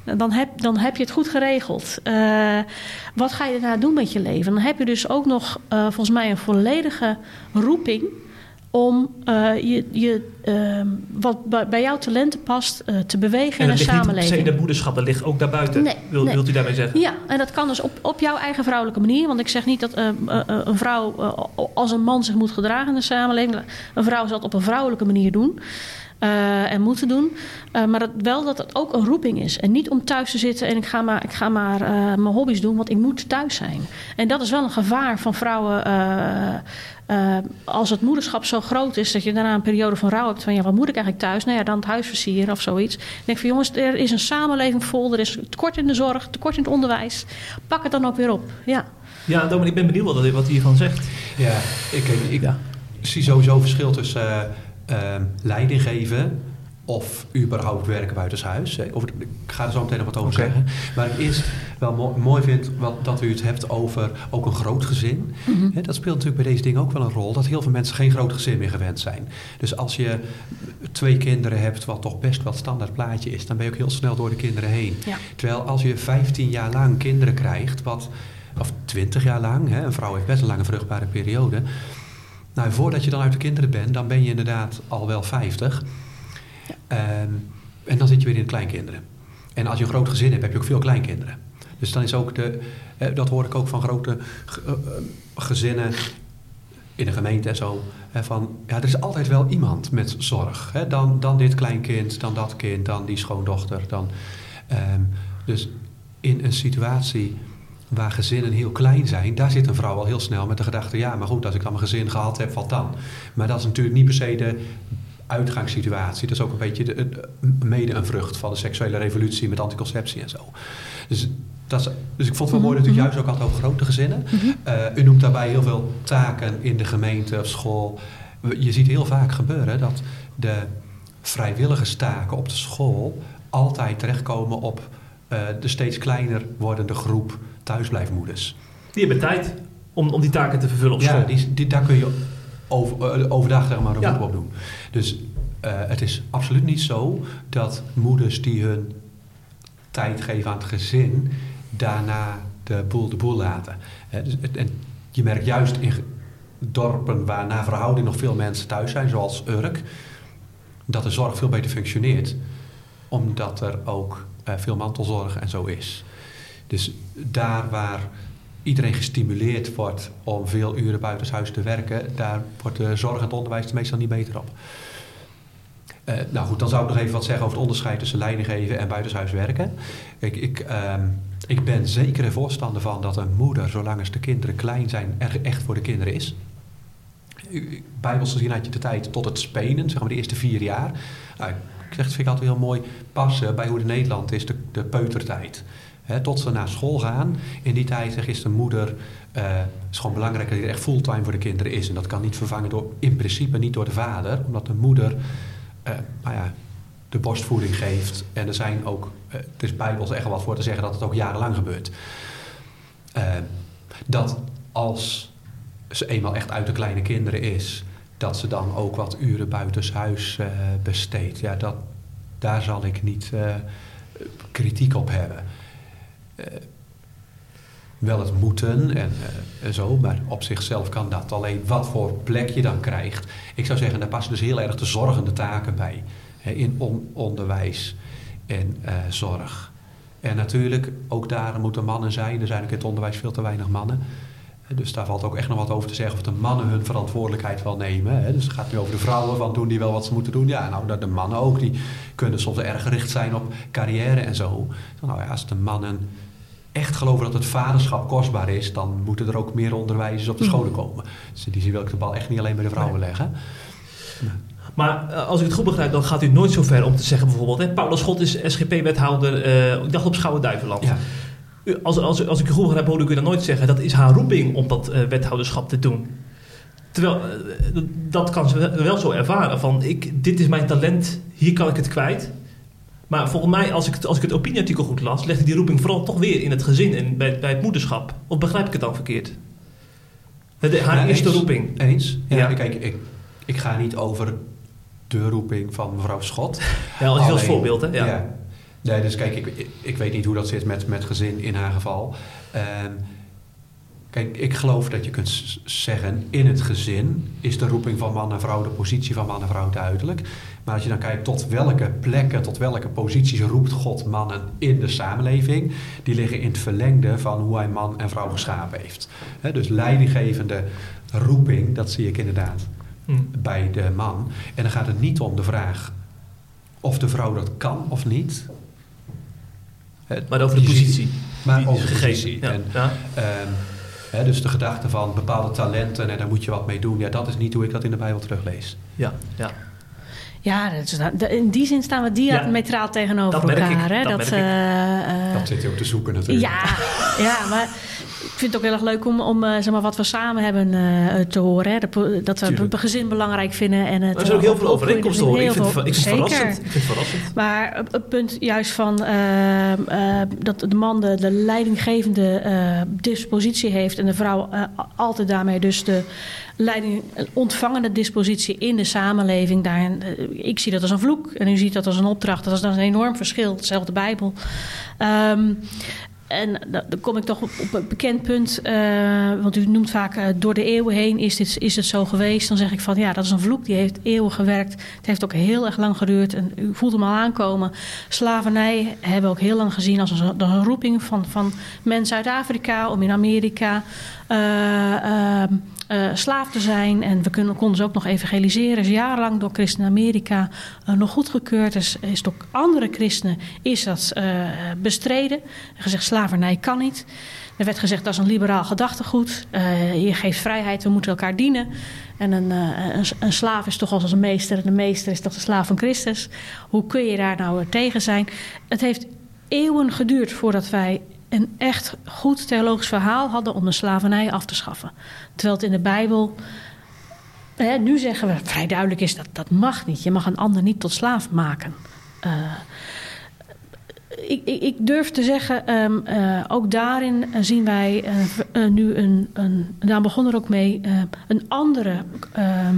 Dan heb, dan heb je het goed geregeld. Wat ga je daarna doen met je leven? Dan heb je dus ook nog volgens mij een volledige roeping om uh, je, je uh, wat bij jouw talenten past uh, te bewegen en in een samenleving. En de moederschap, dat ligt ook daarbuiten. Nee, Wil, nee. Wilt u daarmee zeggen? Ja, en dat kan dus op, op jouw eigen vrouwelijke manier. Want ik zeg niet dat een vrouw als een man zich moet gedragen in de samenleving. Een vrouw zal het op een vrouwelijke manier doen. Uh, en moeten doen. Uh, maar dat, wel dat het ook een roeping is. En niet om thuis te zitten en ik ga maar, ik ga maar uh, mijn hobby's doen, want ik moet thuis zijn. En dat is wel een gevaar van vrouwen. als het moederschap zo groot is dat je daarna een periode van rouw hebt van ja, wat moet ik eigenlijk thuis? Nou ja, dan het huis versieren of zoiets. Ik denk van jongens, er is een samenleving vol, er is tekort in de zorg, tekort in het onderwijs. Pak het dan ook weer op. Ja, ja Domin, ik ben benieuwd wat, wat u hiervan zegt. Ja, ik, ik ja. zie sowieso verschil tussen uh, leiding geven of überhaupt werken buitenshuis. Of, ik ga er zo meteen nog wat over okay. zeggen. Maar ik eerst wel mo mooi vind wat, dat u het hebt over ook een groot gezin. Mm -hmm. He, dat speelt natuurlijk bij deze dingen ook wel een rol. Dat heel veel mensen geen groot gezin meer gewend zijn. Dus als je twee kinderen hebt, wat toch best wel standaard plaatje is... dan ben je ook heel snel door de kinderen heen. Ja. Terwijl als je 15 jaar lang kinderen krijgt... Wat, of 20 jaar lang, hè, een vrouw heeft best een lange vruchtbare periode... Nou, voordat je dan uit de kinderen bent, dan ben je inderdaad al wel 50. Ja. Um, en dan zit je weer in de kleinkinderen. En als je een groot gezin hebt, heb je ook veel kleinkinderen. Dus dan is ook de, eh, dat hoor ik ook van grote uh, gezinnen in de gemeente en zo. Hè, van, ja, er is altijd wel iemand met zorg. Hè? Dan, dan dit kleinkind, dan dat kind, dan die schoondochter. Dan, um, dus in een situatie waar gezinnen heel klein zijn, daar zit een vrouw al heel snel met de gedachte: ja, maar goed, als ik dan mijn gezin gehad heb, wat dan? Maar dat is natuurlijk niet per se de uitgangssituatie. Dat is ook een beetje de, de, mede een vrucht van de seksuele revolutie met anticonceptie en zo. Dus, dat is, dus ik vond het wel mooi dat u juist ook had over grote gezinnen. Uh, u noemt daarbij heel veel taken in de gemeente of school. Je ziet heel vaak gebeuren dat de vrijwilligerstaken op de school altijd terechtkomen op uh, de steeds kleiner wordende groep thuisblijfmoeders. Die hebben tijd om, om die taken te vervullen op school. Ja, die, die, daar kun je over, overdag zeg maar ja. op doen. Dus uh, het is absoluut niet zo dat moeders die hun tijd geven aan het gezin... daarna de boel de boel laten. He, dus, en je merkt juist in dorpen waar na verhouding nog veel mensen thuis zijn... zoals Urk, dat de zorg veel beter functioneert. Omdat er ook uh, veel mantelzorg en zo is. Dus daar waar iedereen gestimuleerd wordt om veel uren buitenshuis te werken, daar wordt de zorg en het onderwijs meestal niet beter op. Uh, nou goed, dan zou ik nog even wat zeggen over het onderscheid tussen leiding geven en buitenshuis werken. Ik, ik, uh, ik ben zeker een voorstander van dat een moeder, zolang als de kinderen klein zijn, er echt voor de kinderen is. Bijbels gezien had je de tijd tot het spenen, zeg maar de eerste vier jaar. Nou, ik zeg, dat vind ik altijd heel mooi passen bij hoe de Nederland is, de, de peutertijd. Tot ze naar school gaan. In die tijd is de moeder. Uh, is gewoon belangrijk dat hij echt fulltime voor de kinderen is. En dat kan niet vervangen door, in principe niet door de vader, omdat de moeder uh, nou ja, de borstvoeding geeft. En er zijn ook, uh, het is bijbels echt wat voor te zeggen dat het ook jarenlang gebeurt. dat als ze eenmaal echt uit de kleine kinderen is, dat ze dan ook wat uren buitenshuis besteedt. Ja, dat, daar zal ik niet kritiek op hebben. Uh, wel het moeten en uh, zo, maar op zichzelf kan dat. Alleen wat voor plek je dan krijgt. Ik zou zeggen, daar passen dus heel erg de zorgende taken bij. Hè, in on onderwijs en uh, zorg. En natuurlijk, ook daar moeten mannen zijn. Er zijn ook in het onderwijs veel te weinig mannen. Dus daar valt ook echt nog wat over te zeggen of de mannen hun verantwoordelijkheid wel nemen. Dus het gaat nu over de vrouwen, van doen die wel wat ze moeten doen? Ja, nou, de mannen ook, die kunnen soms erg gericht zijn op carrière en zo. Nou ja, als de mannen echt geloven dat het vaderschap kostbaar is, dan moeten er ook meer onderwijzers op de scholen komen. Dus in die zin wil ik de bal echt niet alleen bij de vrouwen nee. leggen. Nee. Maar als ik het goed begrijp, dan gaat u nooit zo ver om te zeggen bijvoorbeeld... Hè, Paulus Schot is SGP-wethouder, uh, ik dacht op Schouwen-Duiveland. Ja. Als, als, als ik u goed begrijp, hoorde ik u dan nooit zeggen... dat is haar roeping om dat uh, wethouderschap te doen. Terwijl, uh, dat kan ze wel zo ervaren van... Ik, dit is mijn talent, hier kan ik het kwijt... Maar volgens mij, als ik het, als ik het opinieartikel goed las, legde die roeping vooral toch weer in het gezin en bij, bij het moederschap. Of begrijp ik het dan verkeerd? De, haar ja, eerste eens, roeping. Eens. Ja, Ja. Kijk, ik, ik ga niet over de roeping van mevrouw Schot. (laughs) Ja, als Alleen- voorbeeld, hè? Ja. Ja. Nee, dus kijk, ik, ik, weet niet hoe dat zit met, met gezin in haar geval. Ehm, kijk, ik geloof dat je kunt zeggen, in het gezin is de roeping van man en vrouw, de positie van man en vrouw duidelijk. Maar als je dan kijkt tot welke plekken, tot welke posities roept God mannen in de samenleving, die liggen in het verlengde van hoe hij man en vrouw geschapen heeft. Dus leidinggevende roeping, dat zie ik inderdaad Hm. bij de man. En dan gaat het niet om de vraag of de vrouw dat kan of niet. Maar over de positie. maar over de positie. Ja. En, Ja. ehm, dus de gedachte van bepaalde talenten en daar moet je wat mee doen. Ja, dat is niet hoe ik dat in de Bijbel teruglees. Ja, ja. Ja, dat is, dat- in die zin staan we diametraal tegenover Dat merk ik, elkaar. Hè? dat merk ik. eh, eh, dat zit je ook te zoeken natuurlijk. ja, ja, maar vind het ook heel erg leuk om, om eh, zeg maar, wat we samen hebben eh, te horen. Hè? Dat, we- dat we het gezin belangrijk vinden. En het, Er zijn ook heel eh, veel op- overeenkomsten hoor. Ik vind, het, ik vind verrassend. Ik vind het verrassend. Maar het- punt juist van eh, eh, dat de man de, de leidinggevende eh, dispositie heeft en de vrouw eh, altijd daarmee dus de leiding, eh, ontvangende dispositie in de samenleving. Daarin, eh, ik zie dat als een vloek en u ziet dat als een opdracht. Dat is dan een enorm verschil, hetzelfde Bijbel. Ehm, en da- dan kom ik toch op, een bekend punt, eh, want u noemt vaak eh, door de eeuwen heen is, dit, is het zo geweest. Dan zeg ik van ja, dat is een vloek, die heeft eeuwen gewerkt. Het heeft ook heel erg lang geduurd en u voelt hem al aankomen. Slavernij hebben we ook heel lang gezien als een, roeping van, van mensen uit Afrika om in Amerika eh, eh, slaaf te zijn. En we kunnen, konden ze ook nog evangeliseren. Is jarenlang door christenen in Amerika eh, nog goedgekeurd. Is, is door andere christenen is dat eh, bestreden. En gezegd slavernij kan niet. Er werd gezegd dat is een liberaal gedachtegoed. Je geeft vrijheid, we moeten elkaar dienen. En een, een, een slaaf is toch als een meester. En een meester is toch de slaaf van Christus. Hoe kun je daar nou tegen zijn? Het heeft eeuwen geduurd voordat wij een echt goed theologisch verhaal hadden om de slavernij af te schaffen. Terwijl het in de Bijbel. Hè, nu zeggen we vrij duidelijk is dat dat mag niet. Je mag een ander niet tot slaaf maken. Eh, ik, ik, ik durf te zeggen, ehm, eh, ook daarin eh, zien wij nu een, een. Daar begon er ook mee, een andere. ehm,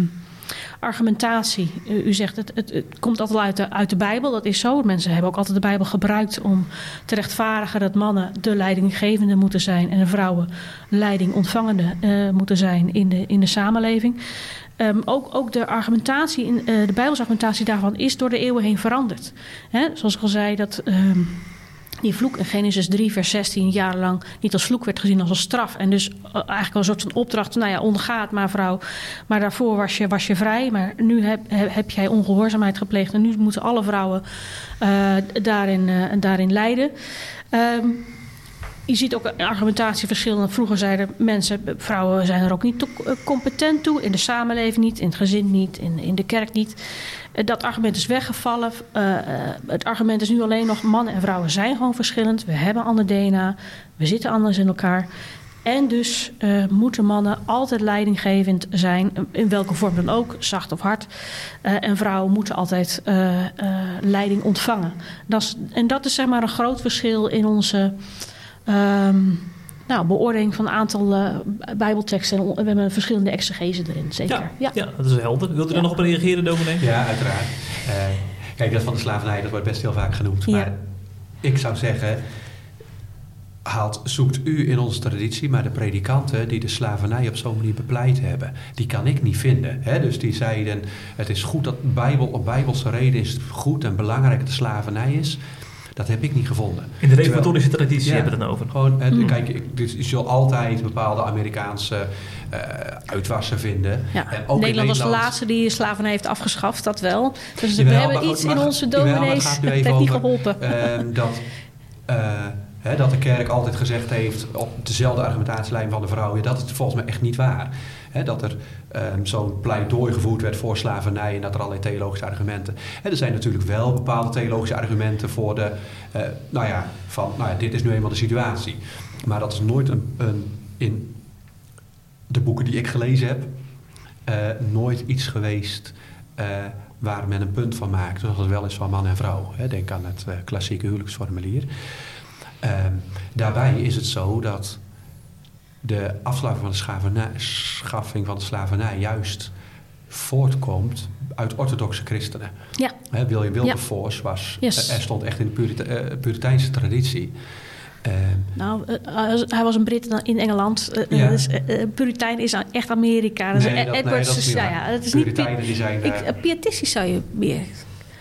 argumentatie. U, zegt het, het, het komt altijd uit de, uit de Bijbel, dat is zo. Mensen hebben ook altijd de Bijbel gebruikt om te rechtvaardigen dat mannen de leidinggevende moeten zijn en vrouwen leiding ontvangende eh, moeten zijn in de, in de samenleving. Ehm, ook, ook de argumentatie, in, eh, de Bijbelse argumentatie daarvan is door de eeuwen heen veranderd. Hè, zoals ik al zei, dat ehm, die vloek in Genesis 3, vers 16 jarenlang niet als vloek werd gezien als een straf. En dus eh, eigenlijk een soort van opdracht, nou ja, ondergaat maar vrouw. Maar daarvoor was je, was je vrij. Maar nu heb, heb, jij ongehoorzaamheid gepleegd. En nu moeten alle vrouwen eh, daarin, eh, daarin lijden. Ehm, je ziet ook een argumentatieverschil. Vroeger zeiden mensen, vrouwen zijn er ook niet eh, competent toe. In de samenleving niet, in het gezin niet, in, in de kerk niet. Eh, Dat argument is weggevallen. Eh, het argument is nu alleen nog: mannen en vrouwen zijn gewoon verschillend. We hebben ander DNA. We zitten anders in elkaar. En dus moeten mannen altijd leidinggevend zijn, in welke vorm dan ook, zacht of hard. En vrouwen moeten altijd leiding ontvangen. Dat is, en dat is zeg maar een groot verschil in onze ehm, nou, beoordeling van een aantal eh, Bijbelteksten. En we hebben verschillende exegese erin, zeker. Ja, Ja. ja. dat is helder. Wilt u Ja. er nog op reageren, dominee? Ja, uiteraard. Eh, kijk, dat van de slavernij, dat wordt best heel vaak genoemd. Ja. Maar ik zou zeggen, haalt, zoekt u in onze traditie, maar de predikanten die de slavernij op zo'n manier bepleit hebben, die kan ik niet vinden. Hè? Dus die zeiden, het is goed dat Bijbel, op bijbelse reden is het goed en belangrijk dat de slavernij is. Dat heb ik niet gevonden. In de reformatorische traditie Ja. hebben we het dan over. Gewoon, eh, Hmm. kijk, ik, dus je zult altijd bepaalde Amerikaanse eh, uitwassen vinden. Ja. En ook in Nederland was de laatste die slavernij heeft afgeschaft, dat wel. Dus Jawel, we hebben iets maar- in onze dominees, nu dat heeft niet geholpen. ehm, dat, eh, hè, dat de kerk altijd gezegd heeft op dezelfde argumentatielijn van de vrouw. Ja, dat is volgens mij echt niet waar. Dat er ehm, zo'n pleidooi gevoerd werd voor slavernij en dat er allerlei theologische argumenten. Hè, er zijn natuurlijk wel bepaalde theologische argumenten voor de, eh, nou ja, van, nou ja, dit is nu eenmaal de situatie. Maar dat is nooit een, een in de boeken die ik gelezen heb, eh, nooit iets geweest eh, waar men een punt van maakt, zoals het wel is van man en vrouw. Hè. Denk aan het klassieke huwelijksformulier. Ehm, daarbij is het zo dat de afschaffing van de slavernij, schaffing van de slavernij juist voortkomt uit orthodoxe christenen. Ja. Hè, William Wilberforce was, Yes. er stond echt in de eh, Puriteinse traditie. Eh, Nou, eh, hij was een Brit in Engeland. Eh, Ja. dus, eh, eh, Puritein is echt Amerika. Dus nee, Ed- dat, nee, Edwards dat is niet ja, ja, dat is niet Puritijnen die zijn... Ik, eh, eh, pietistisch zou je meer.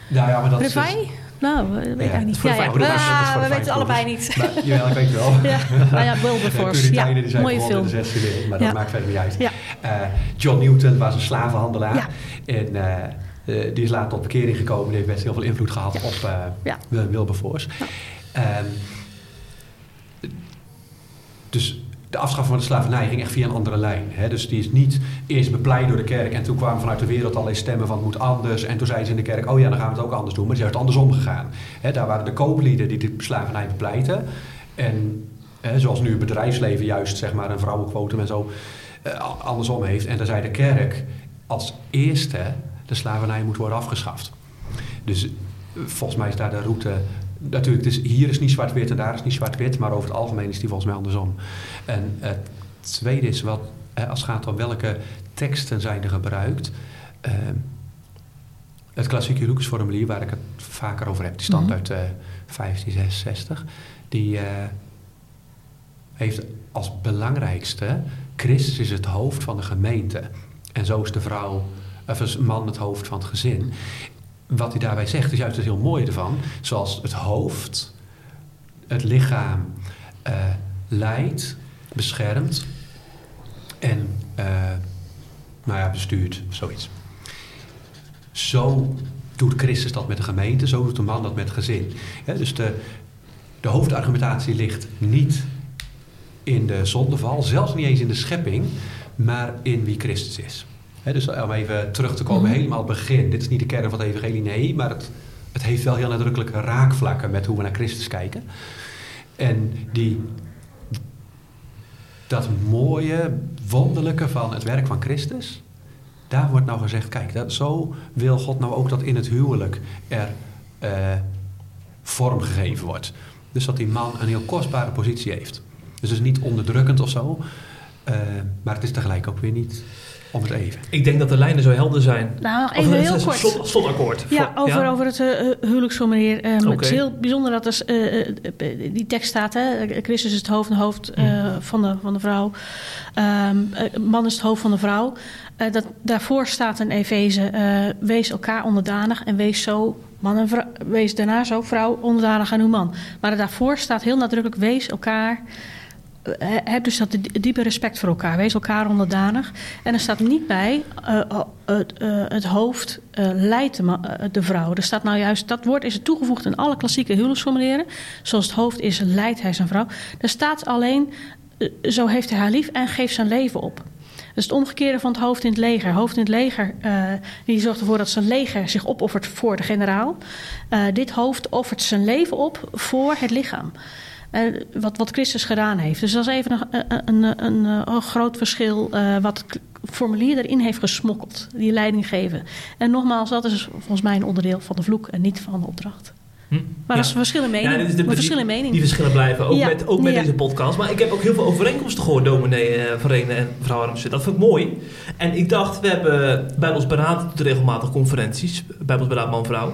nou ja, maar dat is... Revij? Nou, eh, weet ik eigenlijk niet. Ja, ja. Ah, dat voor de we weten het allebei niet. Maar, jawel, ik weet wel. (laughs) Ja, nou ja, Wilberforce. (laughs) Ja, die zijn mooie film. de 16e eeuw, maar dat maakt verder niet uit. Eh, John Newton was een slavenhandelaar. En eh, eh, die is later tot bekering gekomen. Die heeft best heel veel invloed gehad op Wilberforce. Ehm, dus de afschaffing van de slavernij ging echt via een andere lijn. Hè? Dus die is niet eerst bepleit door de kerk. En toen kwamen vanuit de wereld allerlei stemmen van het moet anders. En toen zeiden ze in de kerk, oh ja, dan gaan we het ook anders doen. Maar het is juist andersom gegaan. Hè? Daar waren de kooplieden die de slavernij bepleiten. En hè, zoals nu het bedrijfsleven juist zeg maar, een vrouwenquotum en zo eh, andersom heeft. En daar zei de kerk als eerste de slavernij moet worden afgeschaft. Dus eh, volgens mij is daar de route. Natuurlijk, dus hier is niet zwart-wit en daar is niet zwart-wit, maar over het algemeen is die volgens mij andersom. En het tweede is wat, eh, als het gaat om welke teksten zijn er gebruikt. eh, het klassieke huwelijksformulier, waar ik het vaker over heb, die stamt Mhm. uit eh 1566. Die eh, heeft als belangrijkste: Christus is het hoofd van de gemeente. En zo is de vrouw, of is man het hoofd van het gezin. Wat hij daarbij zegt is juist het heel mooie ervan. Zoals het hoofd, het lichaam eh, leidt, beschermt en eh, nou ja, bestuurt, zoiets. Zo doet Christus dat met de gemeente, zo doet de man dat met het gezin. Dus de, de hoofdargumentatie ligt niet in de zondeval, zelfs niet eens in de schepping, maar in wie Christus is. Dus om even terug te komen, Mhm. helemaal het begin. Dit is niet de kern van het evangelie, nee, maar het, het heeft wel heel nadrukkelijke raakvlakken met hoe we naar Christus kijken. En die, dat mooie, wonderlijke van het werk van Christus, daar wordt nou gezegd, kijk, dat, zo wil God nou ook dat in het huwelijk er eh, vorm gegeven wordt. Dus dat die man een heel kostbare positie heeft. Dus het is niet onderdrukkend of zo, eh, maar het is tegelijk ook weer niet om het even. Ik denk dat de lijnen zo helder zijn. Nou, even heel kort. slot- slotakkoord. Ja, Voor- over, over het uh, huwelijksformulier. Ehm, Het is heel bijzonder dat er, eh, eh, die tekst staat. Hè? Christus is het hoofd en hoofd eh, Hm. van, de, van de vrouw. Ehm, eh, man is het hoofd van de vrouw. Eh, dat, daarvoor staat in Efeze... eh, wees elkaar onderdanig en wees zo... Man en vrouw, wees daarna zo vrouw onderdanig aan uw man. Maar daarvoor staat heel nadrukkelijk... wees elkaar... Heb dus dat diepe respect voor elkaar. Wees elkaar onderdanig. En er staat niet bij eh, eh, het, eh, het hoofd leidt de, vrouw. Er staat nou juist, dat woord is toegevoegd in alle klassieke huwelijksformulieren. Zoals het hoofd is, leidt hij zijn vrouw. Er staat alleen, zo heeft hij haar lief en geeft zijn leven op. Dat is het omgekeerde van het hoofd in het leger. Hoofd in het leger die zorgt ervoor dat zijn leger zich opoffert voor de generaal. Dit hoofd offert zijn leven op voor het lichaam. Eh, wat, wat Christus gedaan heeft. Dus dat is even een, een, een, een, een groot verschil eh, wat het formulier erin heeft gesmokkeld. Die leiding geven. En nogmaals, dat is volgens mij een onderdeel van de vloek en niet van de opdracht. Hm? Maar Ja. dat is een verschil in mening. Ja, is de- die, mening. die verschillen blijven, ook Ja, met, ook met deze podcast. Maar ik heb ook heel veel overeenkomsten gehoord, dominee uh, Verenen en mevrouw Armsen. Dat vind ik mooi. En ik dacht, we hebben Bijbels Beraad doet regelmatig conferenties. Bijbels Beraad man-vrouw.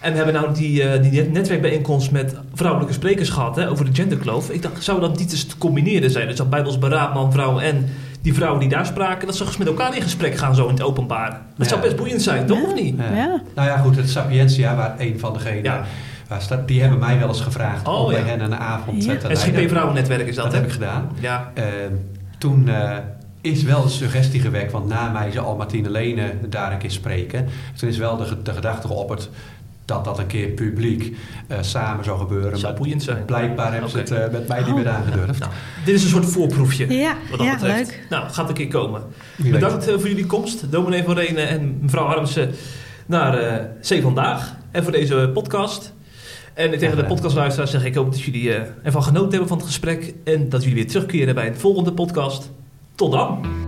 En we hebben nou die, uh, die netwerkbijeenkomst met vrouwelijke sprekers gehad hè, over de genderkloof. Ik dacht, zou dat niet eens te combineren zijn? Dus dat Bijbels Beraad man-vrouw en die vrouwen die daar spraken, dat ze eens met elkaar in gesprek gaan zo in het openbaar. Dat Ja. zou best boeiend zijn, toch? Of niet? Ja. Ja. Nou ja, goed, het Sapientia, waar een van degenen die hebben mij wel eens gevraagd Oh, om bij hen een avond Ja. eh, te Het leiden. SGP Vrouwennetwerk is dat, Dat heb ik gedaan. Ja. Eh, toen eh, is wel de suggestie gewekt, want na mij zal Martine Lene daar een keer spreken. Toen is wel de, de gedachte geopperd dat dat een keer publiek eh, samen zou gebeuren. Zou maar boeiend zijn. blijkbaar hebben ze het eh, met mij niet Oh. meer aangedurfd. Nou, dit is een soort voorproefje. Ja, Wat dat ja betreft. leuk. Nou, gaat een keer komen. Wie. Bedankt eh, voor jullie komst, dominee van Renen en mevrouw Armsen, naar eh Zee Vandaag. En voor deze podcast. En tegen de podcastluisteraars zeg ik ook dat jullie eh, ervan genoten hebben van het gesprek. En dat jullie weer terugkeren bij een volgende podcast. Tot dan!